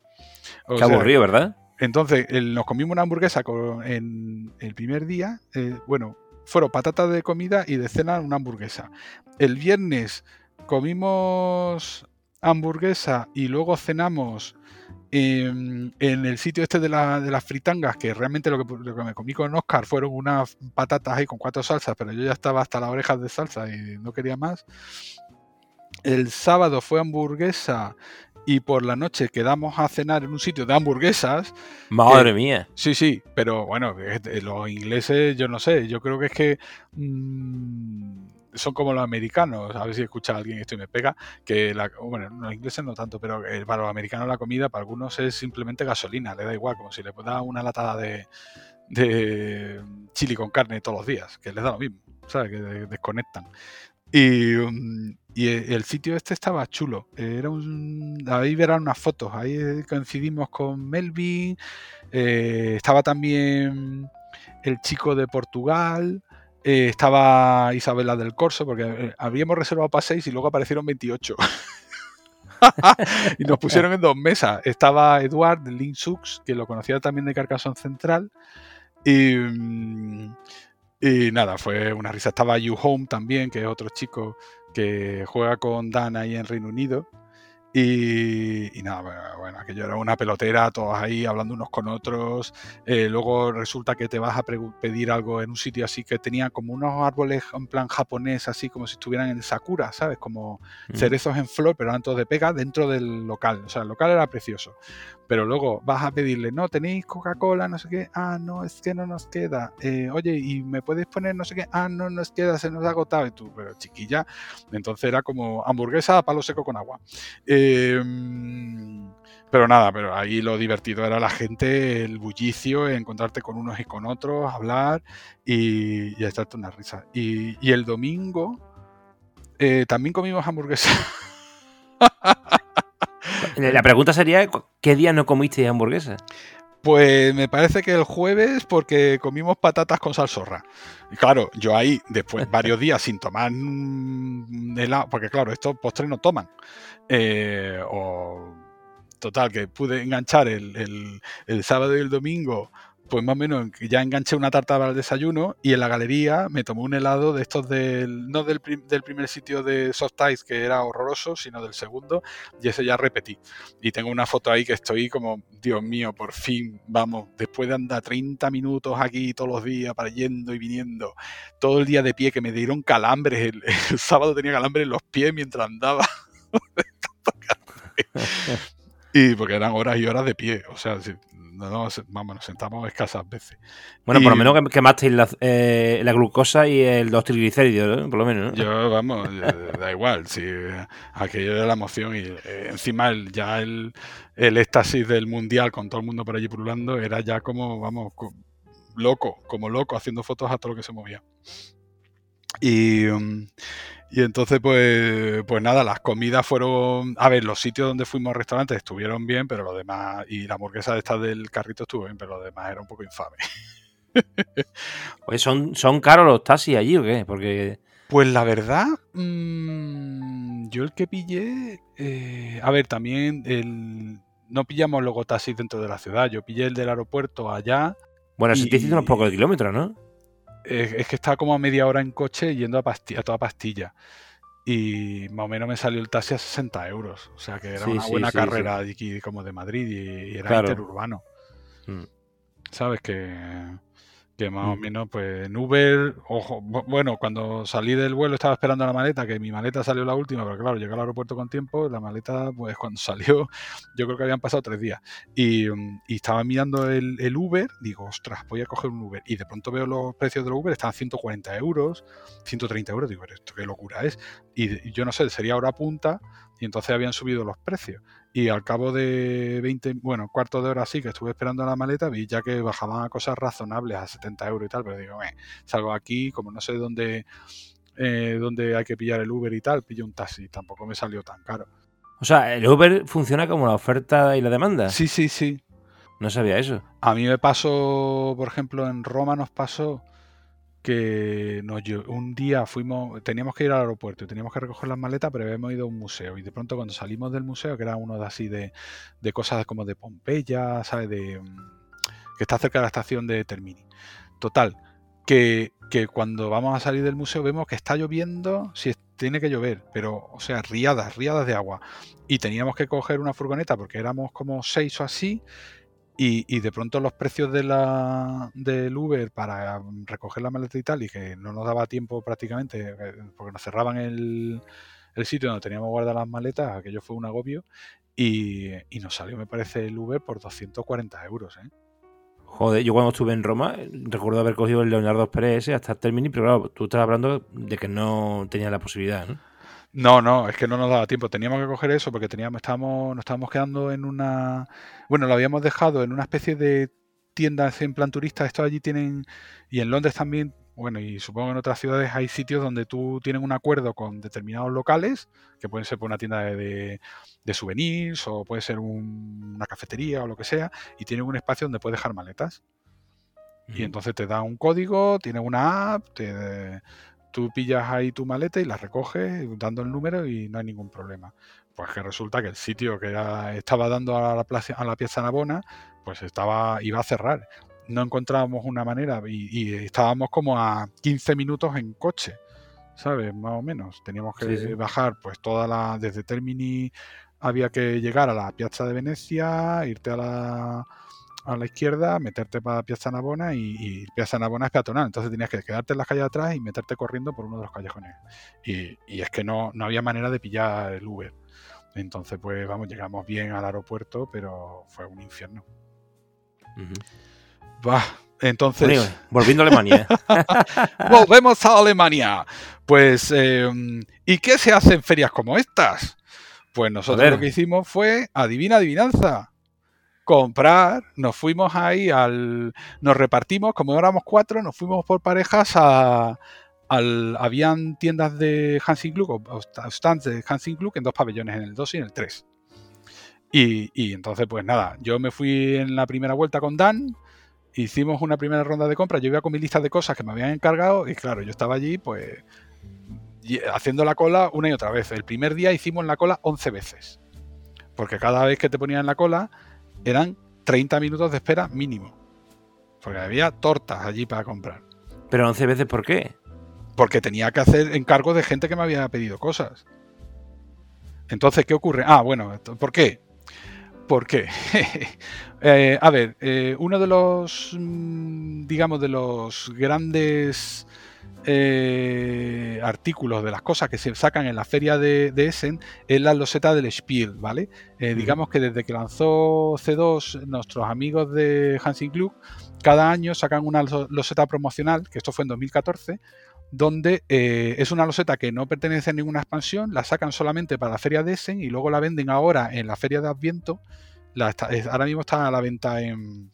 Qué aburrido, ¿verdad? Entonces, nos comimos una hamburguesa en el primer día. Eh, bueno, fueron patatas de comida y de cena una hamburguesa. El viernes comimos hamburguesa y luego cenamos en, el sitio este de, las fritangas, que realmente lo que, me comí con Oscar fueron unas patatas ahí con cuatro salsas, pero yo ya estaba hasta las orejas de salsa y no quería más. El sábado fue hamburguesa y por la noche quedamos a cenar en un sitio de hamburguesas. Madre mía. Sí, sí, pero bueno, los ingleses, yo no sé, yo creo que es que... Mm, son como los americanos, a ver si escucha a alguien esto y me pega, que la, bueno, los ingleses no tanto, pero para los americanos la comida para algunos es simplemente gasolina, le da igual, como si le da una latada de, de chili con carne todos los días, que les da lo mismo, ¿sabes? Que desconectan. Y, y, el sitio este estaba chulo. Era un, ahí verán unas fotos. Ahí coincidimos con Melvin. Eh, estaba también el chico de Portugal. Eh, estaba Isabela del Corso, porque eh, habíamos reservado para 6 y luego aparecieron 28. *laughs* y nos pusieron en dos mesas. Estaba Eduard de Link Sux, que lo conocía también de Carcassonne Central. Y, mm, y, nada, fue una risa. Estaba You Home también, que es otro chico que juega con Dan ahí en Reino Unido. Y, nada, bueno, aquello era una pelotera, todos ahí hablando unos con otros. Eh, luego resulta que te vas a pedir algo en un sitio así que tenía como unos árboles en plan japonés, así como si estuvieran en Sakura, ¿sabes? Como mm. cerezos en flor, pero eran todos de pega dentro del local. O sea, el local era precioso. Pero luego vas a pedirle, no, tenéis Coca-Cola, no sé qué. Ah, no, es que no nos queda. Eh, oye, ¿y me puedes poner no sé qué? Ah, no nos queda, se nos ha agotado. Y tú, pero chiquilla. Entonces era como hamburguesa a palo seco con agua. Em, pero nada, pero ahí lo divertido era la gente, el bullicio, encontrarte con unos y con otros, hablar y, y echarte una risa. Y, el domingo eh, también comimos hamburguesa. *laughs* La pregunta sería, ¿qué día no comiste hamburguesa? Pues me parece que el jueves porque comimos patatas con salsorra. Y claro, yo ahí después *laughs* varios días sin tomar helado, porque claro, estos postres no toman. Eh, o total, que pude enganchar el, el, sábado y el domingo pues más o menos ya enganché una tarta para el desayuno y en la galería me tomé un helado de estos del, no del, del primer sitio de Soft Ice que era horroroso, sino del segundo y ese ya repetí. Y tengo una foto ahí que estoy como, Dios mío, por fin, vamos, después de andar 30 minutos aquí todos los días para yendo y viniendo, todo el día de pie que me dieron calambres, el, el sábado tenía calambres en los pies mientras andaba. *laughs* y porque eran horas y horas de pie, o sea, no, vamos, nos sentamos escasas veces. Bueno, por lo menos quemasteis la, eh, la glucosa y el, dos triglicéridos, por lo menos. Yo, vamos, eh, da igual, si aquello era la emoción y eh, encima el, ya el, el éxtasis del mundial con todo el mundo por allí pululando era ya como, vamos, loco, como loco, haciendo fotos a todo lo que se movía. Y, um, y entonces, pues, pues nada, las comidas fueron. A ver, los sitios donde fuimos restaurantes estuvieron bien, pero lo demás. Y la hamburguesa de esta del carrito estuvo bien, pero lo demás era un poco infame. *laughs* Pues ¿son, ¿son caros los taxis allí o qué? Porque. Pues la verdad, mmm, yo el que pillé. Eh, a ver, también el, no pillamos luego taxis dentro de la ciudad. Yo pillé el del aeropuerto allá. Bueno, si te hiciste unos pocos kilómetros, ¿no? Es, que estaba como a media hora en coche yendo a, pastilla, a toda pastilla. Y más o menos me salió el taxi a 60 euros. O sea que era una buena carrera de aquí, como de Madrid y, era interurbano. Mm. ¿Sabes? Que, que más o mm. menos, pues en Uber, ojo, bueno, cuando salí del vuelo estaba esperando la maleta, que mi maleta salió la última, pero claro, llegué al aeropuerto con tiempo, la maleta, pues cuando *laughs* salió, yo creo que habían pasado tres días, y, estaba mirando el, Uber, digo, ostras, voy a coger un Uber, y de pronto veo los precios del Uber, están 140 euros, 130 euros, digo, esto qué locura es, y, y yo no sé, sería hora punta, y entonces habían subido los precios. Y al cabo de 20, bueno, cuarto de hora así que estuve esperando la maleta, vi ya que bajaban a cosas razonables, a 70 euros y tal, pero digo, eh, salgo aquí, como no sé dónde, eh, dónde hay que pillar el Uber y tal, pillo un taxi, tampoco me salió tan caro. O sea, ¿el Uber funciona como la oferta y la demanda? Sí, sí, sí. No sabía eso. A mí me pasó, por ejemplo, en Roma nos pasó que nos, un día fuimos, teníamos que ir al aeropuerto y teníamos que recoger las maletas, pero habíamos ido a un museo. Y de pronto cuando salimos del museo, que era uno de así de, de cosas como de Pompeya, ¿sabes? De, mm, que está cerca de la estación de Termini. Total, que, que, cuando vamos a salir del museo vemos que está lloviendo, si tiene que llover, pero, o sea, riadas, riadas de agua. Y teníamos que coger una furgoneta porque éramos como seis o así y, de pronto los precios de la, del Uber para recoger la maleta y tal, y que no nos daba tiempo prácticamente, eh, porque nos cerraban el, sitio donde teníamos guardadas las maletas, aquello fue un agobio, y, nos salió, me parece, el Uber por 240 euros. ¿eh? Joder, yo cuando estuve en Roma recuerdo haber cogido el Leonardo Pérez hasta el Termini, pero claro, tú estás hablando de que no tenía la posibilidad, ¿no? No, no, es que no nos daba tiempo. Teníamos que coger eso porque teníamos, estábamos, nos estábamos quedando en una. Bueno, lo habíamos dejado en una especie de tienda en plan turista. Esto allí tienen. Y en Londres también. Bueno, y supongo que en otras ciudades hay sitios donde tú tienes un acuerdo con determinados locales, que pueden ser por una tienda de, de souvenirs o puede ser una cafetería o lo que sea, y tienen un espacio donde puedes dejar maletas. Y entonces te da un código, tienes una app, te, tú pillas ahí tu maleta y la recoges dando el número y no hay ningún problema. Pues que resulta que el sitio que estaba dando a la, plaza, a la pieza Navona, pues estaba, iba a cerrar. No encontrábamos una manera y, estábamos como a 15 minutos en coche, ¿sabes? Más o menos. Teníamos que bajar pues toda la, desde Termini había que llegar a la Piazza de Venecia, irte a la, a la izquierda, meterte para Piazza Navona y, y, Piazza Navona es peatonal. Entonces tenías que quedarte en las calles atrás y meterte corriendo por uno de los callejones. Y, y es que no, no había manera de pillar el Uber. Entonces, pues vamos, llegamos bien al aeropuerto, pero fue un infierno. Uh -huh. Va, entonces. Bueno, volviendo a Alemania. *laughs* Volvemos a Alemania. Pues, eh, ¿y qué se hace en ferias como estas? Pues nosotros lo que hicimos fue, adivina, adivinanza. Comprar, nos fuimos ahí al. Nos repartimos, como éramos cuatro, nos fuimos por parejas a. Al, habían tiendas de Hansing Klug, o stands de Hansing Klug en dos pabellones, en el 2 y en el 3. Y, y, entonces, pues nada, yo me fui en la primera vuelta con Dan, hicimos una primera ronda de compras, yo iba con mi lista de cosas que me habían encargado y claro, yo estaba allí pues haciendo la cola una y otra vez. El primer día hicimos la cola 11 veces, porque cada vez que te ponían la cola eran 30 minutos de espera mínimo, porque había tortas allí para comprar. Pero 11 veces, ¿por qué? Porque tenía que hacer encargos de gente que me había pedido cosas. Entonces, ¿qué ocurre? Ah, bueno, ¿por qué? ¿Por qué? *laughs* eh, a ver, eh, uno de los, digamos, de los grandes eh, artículos de las cosas que se sacan en la feria de, de Essen es la loseta del Spiel, ¿vale? Eh, digamos que desde que lanzó C2 nuestros amigos de Hansing Klug, cada año sacan una loseta promocional, que esto fue en 2014, donde eh, es una loseta que no pertenece a ninguna expansión, la sacan solamente para la feria de Essen y luego la venden ahora en la feria de Adviento. La está, ahora mismo está a la venta en,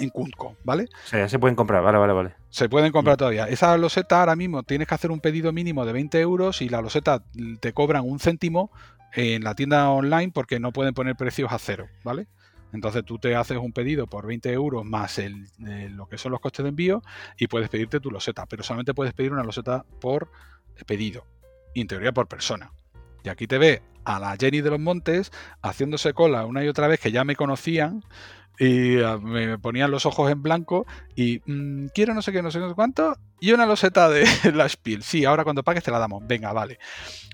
en Cunco, ¿vale? O sea, ya se pueden comprar, vale, vale, vale. Se pueden comprar todavía. Esa loseta ahora mismo tienes que hacer un pedido mínimo de 20 euros y la loseta te cobran un céntimo en la tienda online porque no pueden poner precios a cero, ¿vale? Entonces tú te haces un pedido por 20 euros más el, el, lo que son los costes de envío y puedes pedirte tu loseta, pero solamente puedes pedir una loseta por pedido, y en teoría por persona. Y aquí te ve a la Jenny de los Montes haciéndose cola una y otra vez que ya me conocían y me ponían los ojos en blanco y mmm, quiero no sé qué, no sé cuánto y una loseta de *laughs* la Spiel. Sí, ahora cuando pagues te la damos. Venga, vale.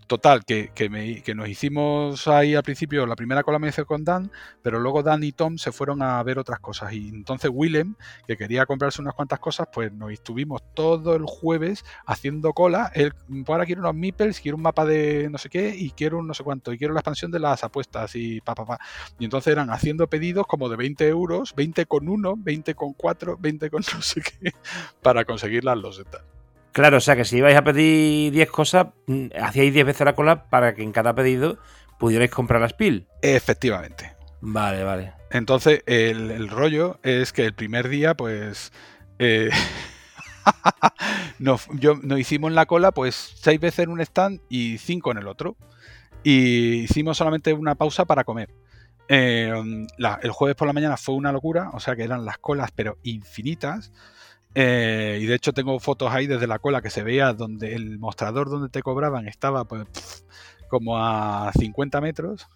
Total, que, que, me, que, nos hicimos ahí al principio, la primera cola me hice con Dan, pero luego Dan y Tom se fueron a ver otras cosas. Y entonces Willem, que quería comprarse unas cuantas cosas, pues nos estuvimos todo el jueves haciendo cola. Él, pues ahora quiero unos meeples, quiero un mapa de no sé qué, y quiero un no sé cuánto, y quiero la expansión de las apuestas, y pa, pa, pa. Y entonces eran haciendo pedidos como de 20 euros, 20 con 1, 20 con 4, 20 con *laughs* no sé qué, para conseguir las losetas. Claro, o sea que si ibais a pedir 10 cosas, hacíais 10 veces la cola para que en cada pedido pudierais comprar la Spiel. Efectivamente. Vale, vale. Entonces, el, el rollo es que el primer día, pues. Eh, *laughs* nos, yo, nos hicimos la cola, pues, 6 veces en un stand y 5 en el otro. Y hicimos solamente una pausa para comer. La, el jueves por la mañana fue una locura, o sea que eran las colas, pero infinitas. Eh, y de hecho tengo fotos ahí desde la cola que se veía donde el mostrador donde te cobraban estaba pues como a 50 metros.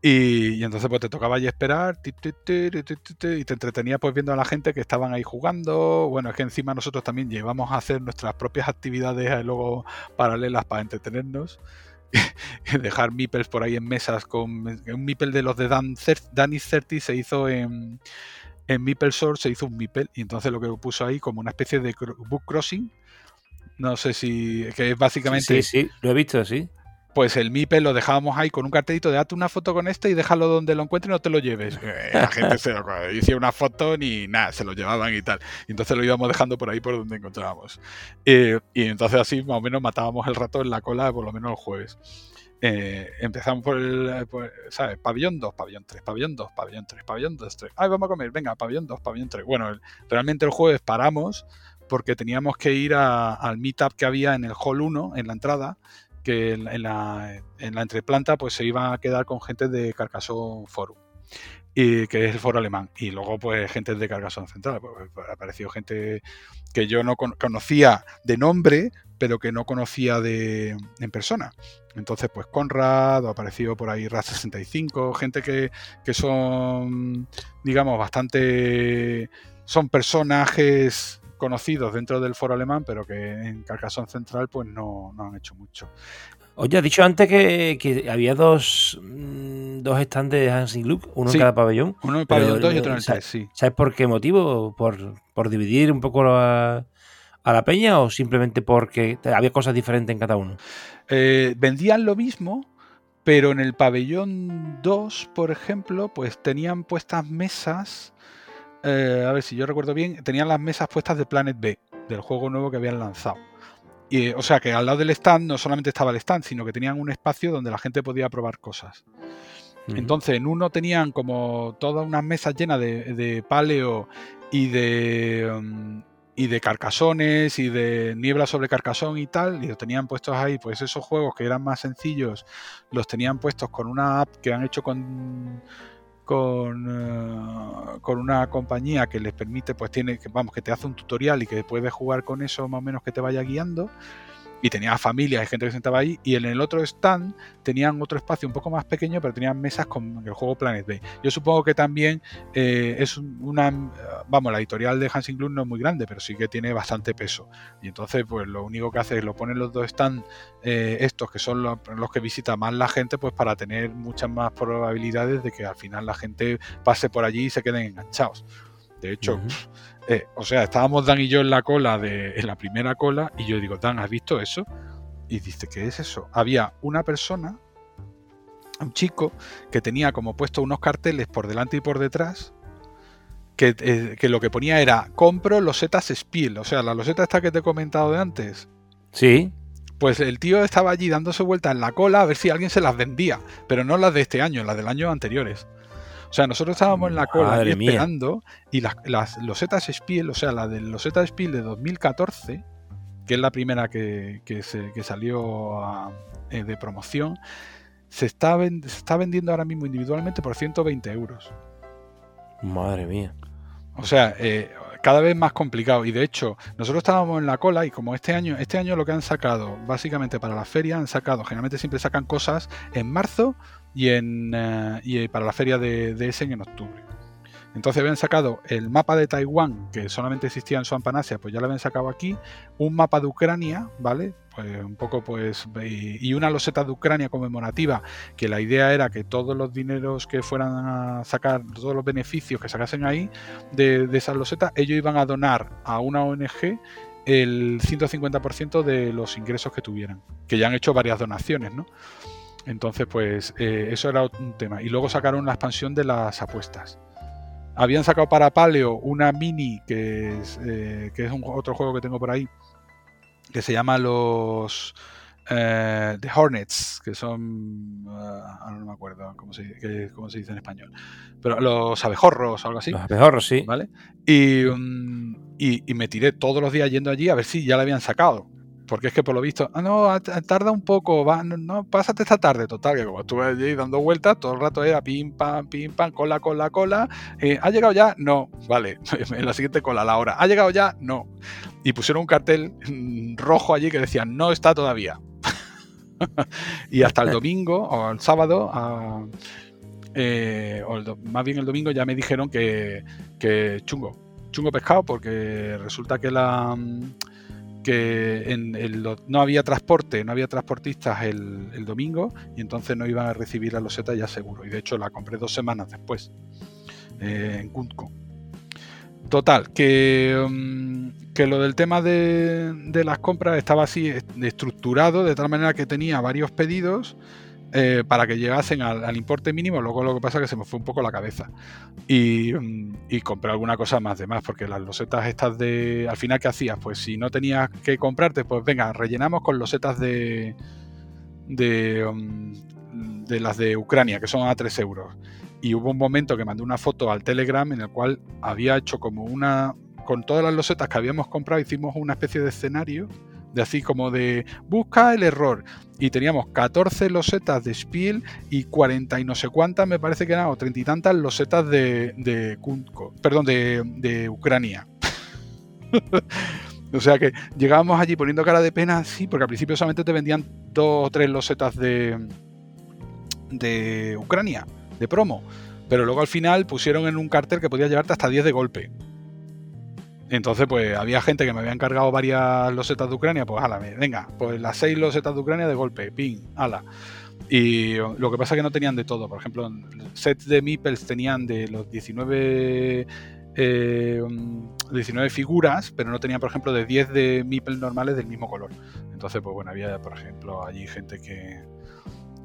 Y, entonces pues te tocaba allí esperar y te entretenía pues viendo a la gente que estaban ahí jugando. Bueno, es que encima nosotros también llevamos a hacer nuestras propias actividades eh, luego paralelas para entretenernos. *laughs* Dejar meeples por ahí en mesas con un meeple de los de Dan, Danny 30 se hizo en en MeepleSource se hizo un Meeple y entonces lo que puso ahí como una especie de book crossing. No sé si. que es básicamente. Sí, sí, sí, lo he visto, sí. Pues el Meeple lo dejábamos ahí con un cartelito de date una foto con este y déjalo donde lo encuentres y no te lo lleves. *laughs* La gente se lo hacía una foto ni nada, se lo llevaban y tal. Y entonces lo íbamos dejando por ahí por donde encontrábamos. Eh, y entonces así más o menos matábamos el rato en la cola por lo menos el jueves. Eh, empezamos por el, ¿sabes? Pabellón 2, pabellón 3, pabellón 2, pabellón 3, pabellón 2, 3. Ay, vamos a comer, venga, pabellón 2, pabellón 3. Bueno, el, realmente el jueves paramos porque teníamos que ir al meetup que había en el hall 1, en la entrada, que en, en, la, en la entreplanta pues se iba a quedar con gente de Carcassonne Forum. Y que es el foro alemán. Y luego, pues, gente de Carcassonne Central. Pues, pues, apareció gente que yo no con conocía de nombre, pero que no conocía de, en persona. Entonces, pues Conrad, apareció por ahí RAS65, gente que, que son, digamos, bastante. son personajes conocidos dentro del foro alemán, pero que en Carcassonne Central, pues no, no han hecho mucho. Oye, has dicho antes que, había dos, mm, dos stands de Hansing Look, uno en cada pabellón. Uno en el pabellón 2 y otro en el 3, sí. ¿Sabes por qué motivo? ¿Por, dividir un poco a, la peña o simplemente porque había cosas diferentes en cada uno? Eh, vendían lo mismo, pero en el pabellón 2, por ejemplo, pues tenían puestas mesas. Eh, a ver si yo recuerdo bien, tenían las mesas puestas de Planet B, del juego nuevo que habían lanzado o sea que al lado del stand no solamente estaba el stand, sino que tenían un espacio donde la gente podía probar cosas. Entonces, en uno tenían como todas unas mesas llenas de, paleo y de, um, y de carcasones y de niebla sobre carcasón y tal, y lo tenían puestos ahí, pues esos juegos que eran más sencillos, los tenían puestos con una app que han hecho con con, eh, con, una compañía que les permite, pues tiene, vamos, que te hace un tutorial y que puedes jugar con eso más o menos que te vaya guiando y tenía familias y gente que se sentaba ahí. Y en el otro stand tenían otro espacio un poco más pequeño, pero tenían mesas con el juego Planet B. Yo supongo que también eh, es una. Vamos, la editorial de Hansing Club no es muy grande, pero sí que tiene bastante peso. Y entonces, pues lo único que hace es lo ponen los dos stands, eh, estos que son los, que visita más la gente, pues para tener muchas más probabilidades de que al final la gente pase por allí y se queden enganchados. De hecho, eh, o sea, estábamos Dan y yo en la cola, de, en la primera cola, y yo digo, Dan, ¿has visto eso? Y dice, ¿qué es eso? Había una persona, un chico, que tenía como puesto unos carteles por delante y por detrás, que, eh, lo que ponía era, compro losetas Spiel, o sea, la loseta esta que te he comentado de antes. Sí. Pues el tío estaba allí dándose vuelta en la cola a ver si alguien se las vendía, pero no las de este año, las del año anteriores. O sea, nosotros estábamos en la cola esperando y las, las losetas Spiel, o sea, la de loseta Spiel de 2014, que es la primera que, se, salió eh, de promoción, se está, se está vendiendo ahora mismo individualmente por 120 euros. Madre mía. O sea, eh, cada vez más complicado. Y de hecho, nosotros estábamos en la cola y como este año, este año lo que han sacado, básicamente para la feria, han sacado, generalmente siempre sacan cosas en marzo y, en, eh, y para la feria de, Essen en octubre. Entonces habían sacado el mapa de Taiwán, que solamente existía en Suampanasia, pues ya lo habían sacado aquí, un mapa de Ucrania, ¿vale? Pues un poco pues y una loseta de Ucrania conmemorativa, que la idea era que todos los dineros que fueran a sacar, todos los beneficios que sacasen ahí de, de esas losetas, ellos iban a donar a una ONG el 150% de los ingresos que tuvieran, que ya han hecho varias donaciones, ¿no? Entonces, pues eh, eso era un tema. Y luego sacaron la expansión de las apuestas. Habían sacado para Paleo una mini, que es, eh, que es un, otro juego que tengo por ahí, que se llama los eh, The Hornets, que son. ahora no me acuerdo cómo se, cómo se dice en español. Pero los abejorros o algo así. Los abejorros, sí. ¿Vale? Y, mm, y, y, me tiré todos los días yendo allí a ver si ya la habían sacado. Porque es que por lo visto, ah, no, tarda un poco, va, no, pásate esta tarde, total, que como estuve allí dando vueltas, todo el rato era pim, pam, pim, pam, cola, cola, cola. Eh, ¿Ha llegado ya? No, vale, *laughs* en la siguiente cola, la hora. ¿Ha llegado ya? No. Y pusieron un cartel mm, rojo allí que decía, no está todavía. *laughs* y hasta el domingo o el sábado, eh, o más bien el domingo, ya me dijeron que, que chungo, chungo pescado, porque resulta que la mm, que no había transporte, no había transportistas el, domingo y entonces no iban a recibir la loseta ya seguro. Y de hecho la compré dos semanas después eh, en Cunco. Total, que, mm, que, lo del tema de, de, las compras estaba así estructurado de tal manera que tenía varios pedidos eh, para que llegasen al, importe mínimo. Luego lo que pasa es que se me fue un poco la cabeza. Y, mm, compré alguna cosa más de más, porque las losetas estas de. Al final, ¿qué hacías? Pues si no tenías que comprarte, pues venga, rellenamos con losetas de. de. Mm, de las de Ucrania, que son a 3 euros. Y hubo un momento que mandé una foto al Telegram en el cual había hecho como una. Con todas las losetas que habíamos comprado, hicimos una especie de escenario de así como de busca el error. Y teníamos 14 losetas de Spiel y 40 y no sé cuántas, me parece que eran, o 30 y tantas losetas de, perdón, de, de Ucrania. *laughs* o sea que llegábamos allí poniendo cara de pena, sí, porque al principio solamente te vendían dos o tres losetas de, de Ucrania, de promo. Pero luego al final pusieron en un cartel que podía llevarte hasta 10 de golpe. Entonces, pues había gente que me había encargado varias losetas de Ucrania, pues ala, venga, pues las seis losetas de Ucrania de golpe, ping, ala. Y lo que pasa es que no tenían de todo. Por ejemplo, sets de meeples tenían de los 19 19 eh, figuras, pero no tenían, por ejemplo, de 10 de meeples normales del mismo color. Entonces, pues bueno, había, por ejemplo, allí gente que,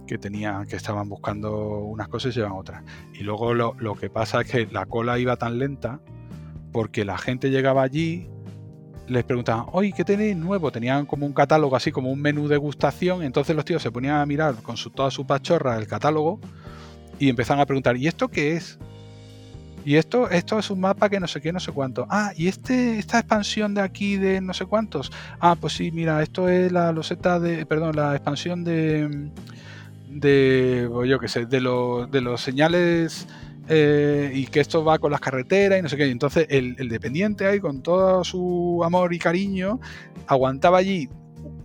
que tenía, que estaban buscando unas cosas y llevan otras. Y luego lo, lo que pasa es que la cola iba tan lenta porque la gente llegaba allí, les preguntaban, oye, ¿qué tenéis nuevo? Tenían como un catálogo, así como un menú de gustación, entonces los tíos se ponían a mirar con su, toda su pachorra el catálogo y empezaban a preguntar, ¿y esto qué es? Y esto, esto es un mapa que no sé qué, no sé cuánto. Ah, y este, esta expansión de aquí de no sé cuántos. Ah, pues sí, mira, esto es la loseta de. Perdón, la expansión de. de. yo qué sé, de, los de los señales eh, y que esto va con las carreteras y no sé qué. entonces el, dependiente ahí, con todo su amor y cariño, aguantaba allí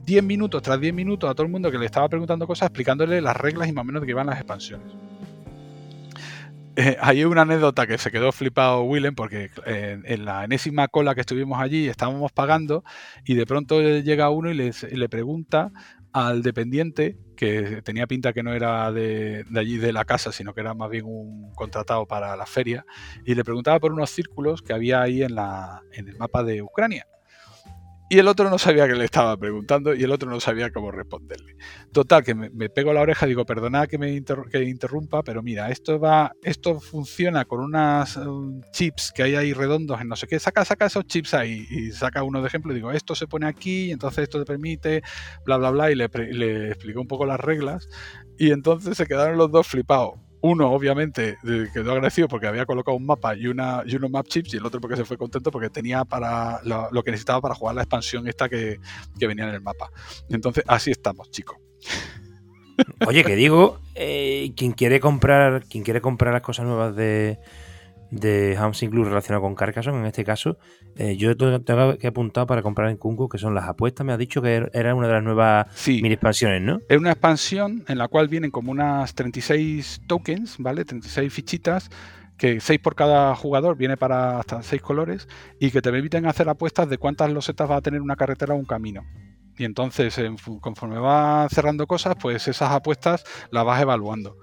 10 minutos tras 10 minutos a todo el mundo que le estaba preguntando cosas, explicándole las reglas y más o menos de qué van las expansiones. Eh, hay una anécdota que se quedó flipado Willem porque eh, en la enésima cola que estuvimos allí estábamos pagando y de pronto llega uno y, y le pregunta al dependiente, que tenía pinta que no era de, allí de la casa, sino que era más bien un contratado para la feria, y le preguntaba por unos círculos que había ahí en, la, en el mapa de Ucrania. Y el otro no sabía que le estaba preguntando y el otro no sabía cómo responderle. Total, que me, pego la oreja, digo, perdona que me interrumpa, pero mira, esto va, esto funciona con unas um, chips que hay ahí redondos en no sé qué, saca, saca esos chips ahí y saca uno de ejemplo digo, esto se pone aquí, entonces esto te permite, bla, bla, bla, y le, le expliqué un poco las reglas y entonces se quedaron los dos flipados uno, obviamente, quedó agradecido porque había colocado un mapa y, una, y unos map chips, y el otro porque se fue contento porque tenía para lo, que necesitaba para jugar la expansión esta que, venía en el mapa. Entonces, así estamos, chicos. Oye, que digo, eh, quien quiere comprar, quien quiere comprar las cosas nuevas de, de Housing Club relacionado con Carcassonne, en este caso, eh, yo tengo que apuntar para comprar en Kunku, que son las apuestas. Me ha dicho que er, era una de las nuevas mini expansiones, ¿no? Es una expansión en la cual vienen como unas 36 tokens, ¿vale? 36 fichitas que 6 por cada jugador, viene para hasta 6 colores, y que te permiten hacer apuestas de cuántas losetas va a tener una carretera o un camino. Y entonces, conforme va cerrando cosas, pues esas apuestas las vas evaluando.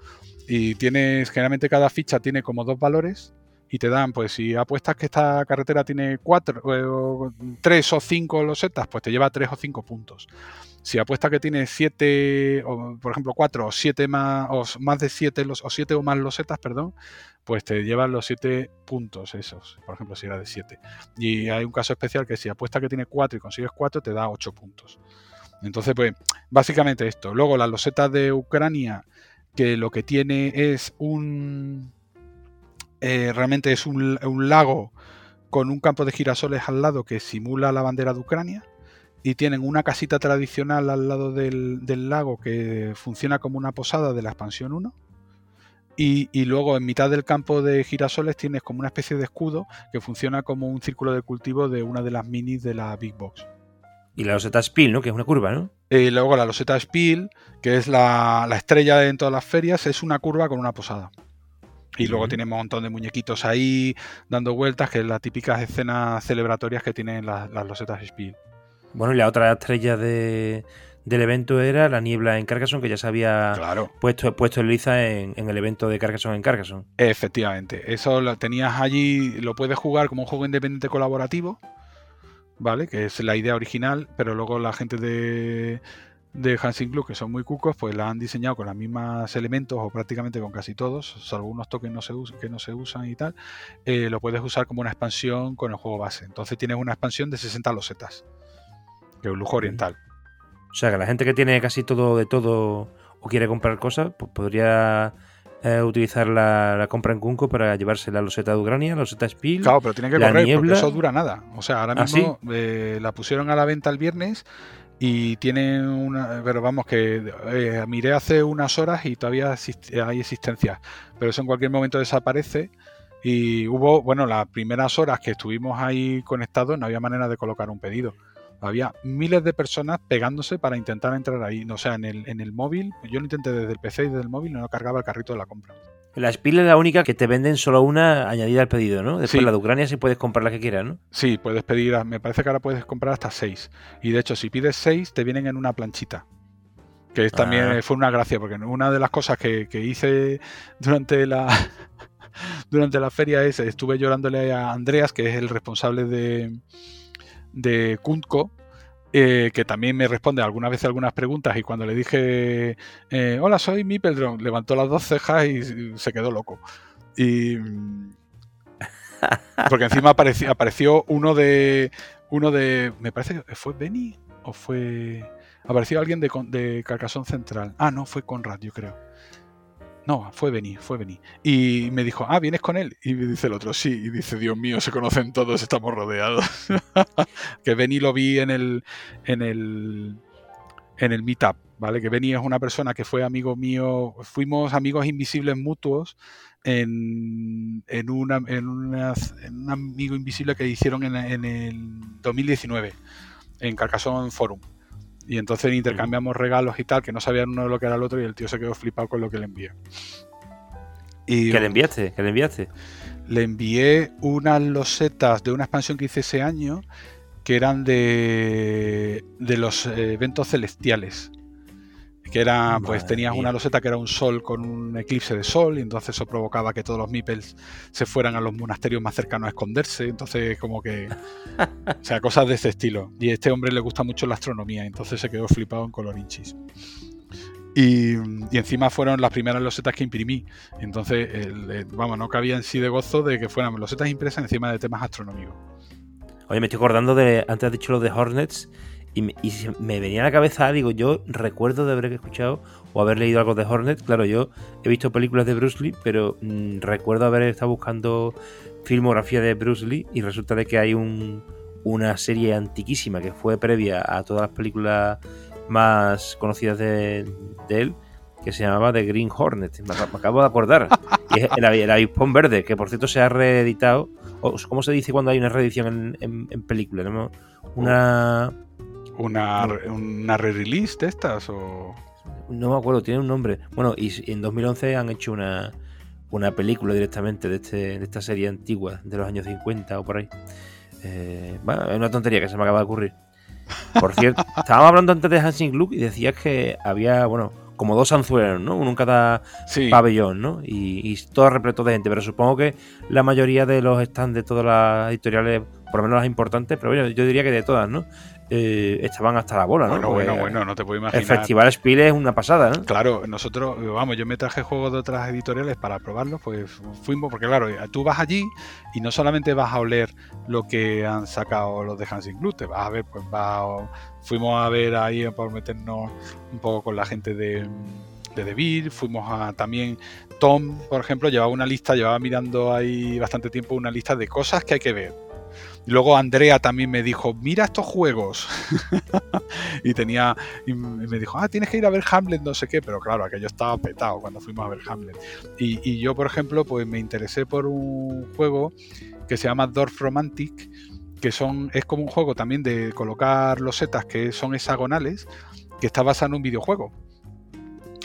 Y tienes, generalmente cada ficha tiene como dos valores, y te dan, pues si apuestas que esta carretera tiene cuatro, o tres o cinco losetas, pues te lleva tres o cinco puntos. Si apuestas que tiene siete, o, por ejemplo, cuatro o siete más, o más de siete, los, o siete o más losetas, perdón, pues te llevan los siete puntos esos, por ejemplo, si era de siete. Y hay un caso especial que si apuestas que tiene cuatro y consigues cuatro, te da ocho puntos. Entonces, pues, básicamente esto. Luego, las losetas de Ucrania, que lo que tiene es un eh, realmente es un, lago con un campo de girasoles al lado que simula la bandera de Ucrania y tienen una casita tradicional al lado del, lago que funciona como una posada de la expansión 1. Y, luego en mitad del campo de girasoles tienes como una especie de escudo que funciona como un círculo de cultivo de una de las minis de la Big Box. Y la loseta Spiel, ¿no? Que es una curva, ¿no? Y luego la loseta Spiel, que es la, la estrella en todas las ferias, es una curva con una posada. Y luego tiene un montón de muñequitos ahí dando vueltas, que es las típicas escenas celebratorias que tienen las, losetas Spiel. Bueno, y la otra estrella de, del evento era la niebla en Carcassonne, que ya se había puesto, puesto en liza en, el evento de Carcassonne en Carcassonne. Efectivamente, eso lo tenías allí, lo puedes jugar como un juego independiente colaborativo, ¿vale? Que es la idea original, pero luego la gente de de Hansing Club, que son muy cucos, pues la han diseñado con los mismos elementos o prácticamente con casi todos, salvo unos toques no se que no se usan y tal, eh, lo puedes usar como una expansión con el juego base. Entonces tienes una expansión de 60 losetas, que es un lujo oriental. O sea, que la gente que tiene casi todo de todo o quiere comprar cosas, pues podría eh, utilizar la, compra en Kunko para llevarse la loseta de Ucrania, la loseta Spiel. Claro, pero tiene que correr, porque eso dura nada. O sea, ahora ¿Ah, mismo eh, la pusieron a la venta el viernes y tiene una, pero vamos que eh, miré hace unas horas y todavía hay existencia, pero eso en cualquier momento desaparece y hubo, bueno, las primeras horas que estuvimos ahí conectados no había manera de colocar un pedido. Había miles de personas pegándose para intentar entrar ahí. O sea, en el, en el móvil, yo lo intenté desde el PC y desde el móvil, no cargaba el carrito de la compra. La Spiel es la única que te venden solo una añadida al pedido, ¿no? Después Sí. la de Ucrania sí puedes comprar la que quieras, ¿no? Sí, puedes pedir, me parece que ahora puedes comprar hasta seis. Y de hecho, si pides seis, te vienen en una planchita. Que es también Ah. eh, fue una gracia, porque una de las cosas que, que hice durante la *laughs* durante la feria es, estuve llorándole a Andreas, que es el responsable de, de Kuntco, eh, que también me responde algunas veces algunas preguntas y cuando le dije, eh, hola, soy Mipeldron, levantó las dos cejas y se quedó loco. Y... Porque encima apareció, apareció uno de... Uno de... Me parece que fue Benny o fue... Apareció alguien de, de Carcassonne Central. Ah, no, fue Conrad, yo creo. No, fue Benny, fue Benny. Y me dijo, ah, ¿vienes con él? Y me dice el otro, sí. Y dice, Dios mío, se conocen todos, estamos rodeados. *laughs* que Benny lo vi en el, en el, en el meetup, ¿vale? Que Benny es una persona que fue amigo mío, fuimos amigos invisibles mutuos en, en, una, en, una- en un amigo invisible que hicieron en, en el 2019 en Carcassonne Forum. Y entonces intercambiamos regalos y tal, que no sabían uno lo que era el otro, y el tío se quedó flipado con lo que le envié. Y ¿Qué le enviaste? ¿Qué le enviaste? le envié unas losetas de una expansión que hice ese año que eran de, de los eh, eventos celestiales. Que era, pues Madre tenías mía. una loseta que era un sol con un eclipse de sol, y entonces eso provocaba que todos los meeples se fueran a los monasterios más cercanos a esconderse. Entonces, como que. o sea, cosas de este estilo. Y a este hombre le gusta mucho la astronomía, entonces se quedó flipado en colorinchis. Y, y encima fueron las primeras losetas que imprimí. Entonces, el- el- vamos, no cabía en sí de gozo de que fueran losetas impresas encima de temas astronómicos. Oye, me estoy acordando de. Antes has dicho lo de Hornets. Y me, venía a la cabeza, digo, yo recuerdo de haber escuchado o haber leído algo de Hornets. Claro, yo he visto películas de Bruce Lee, pero mm, recuerdo haber estado buscando filmografía de Bruce Lee y resulta de que hay un, una serie antiquísima que fue previa a todas las películas más conocidas de, él, que se llamaba The Green Hornet. Me, ac- me acabo de acordar. Y es el, el verde, que por cierto se ha reeditado. ¿Cómo se dice cuando hay una reedición en, en, en película? ¿no? Una. ¿Una, una re-release de estas? O... No me acuerdo, tiene un nombre. Bueno, y en 2011 han hecho una, una película directamente de, este, de esta serie antigua, de los años 50 o por ahí. Eh, bueno, es una tontería que se me acaba de ocurrir. Por cierto, *laughs* estábamos hablando antes de Hansing Look y decías que había, bueno, como dos anzuelos, ¿no? Uno en cada Sí, pabellón, ¿no? Y, y todo repleto de gente, pero supongo que la mayoría de los stands de todas las editoriales, por lo menos las importantes, pero bueno, yo diría que de todas, ¿no? Eh, estaban hasta la bola, ¿no? bueno, Porque bueno, bueno, no te puedo El imaginar. Festival Spiel es una pasada, ¿no? Claro, nosotros, vamos, yo me traje juegos de otras editoriales para probarlos, pues fuimos, porque claro, tú vas allí y no solamente vas a oler lo que han sacado los de Hansing Blue, te vas a ver, pues va, fuimos a ver ahí por meternos un poco con la gente de, de fuimos a también, Tom, por ejemplo, llevaba una lista, llevaba mirando ahí bastante tiempo una lista de cosas que hay que ver. Y Luego Andrea también me dijo, mira estos juegos. *laughs* y tenía y me dijo, ah, tienes que ir a ver Hamlet, no sé qué, pero claro, aquello estaba petado cuando fuimos a ver Hamlet. Y, yo, por ejemplo, pues me interesé por un juego que se llama Dorf Romantic, que son, es como un juego también de colocar losetas que son hexagonales, que está basado en un videojuego.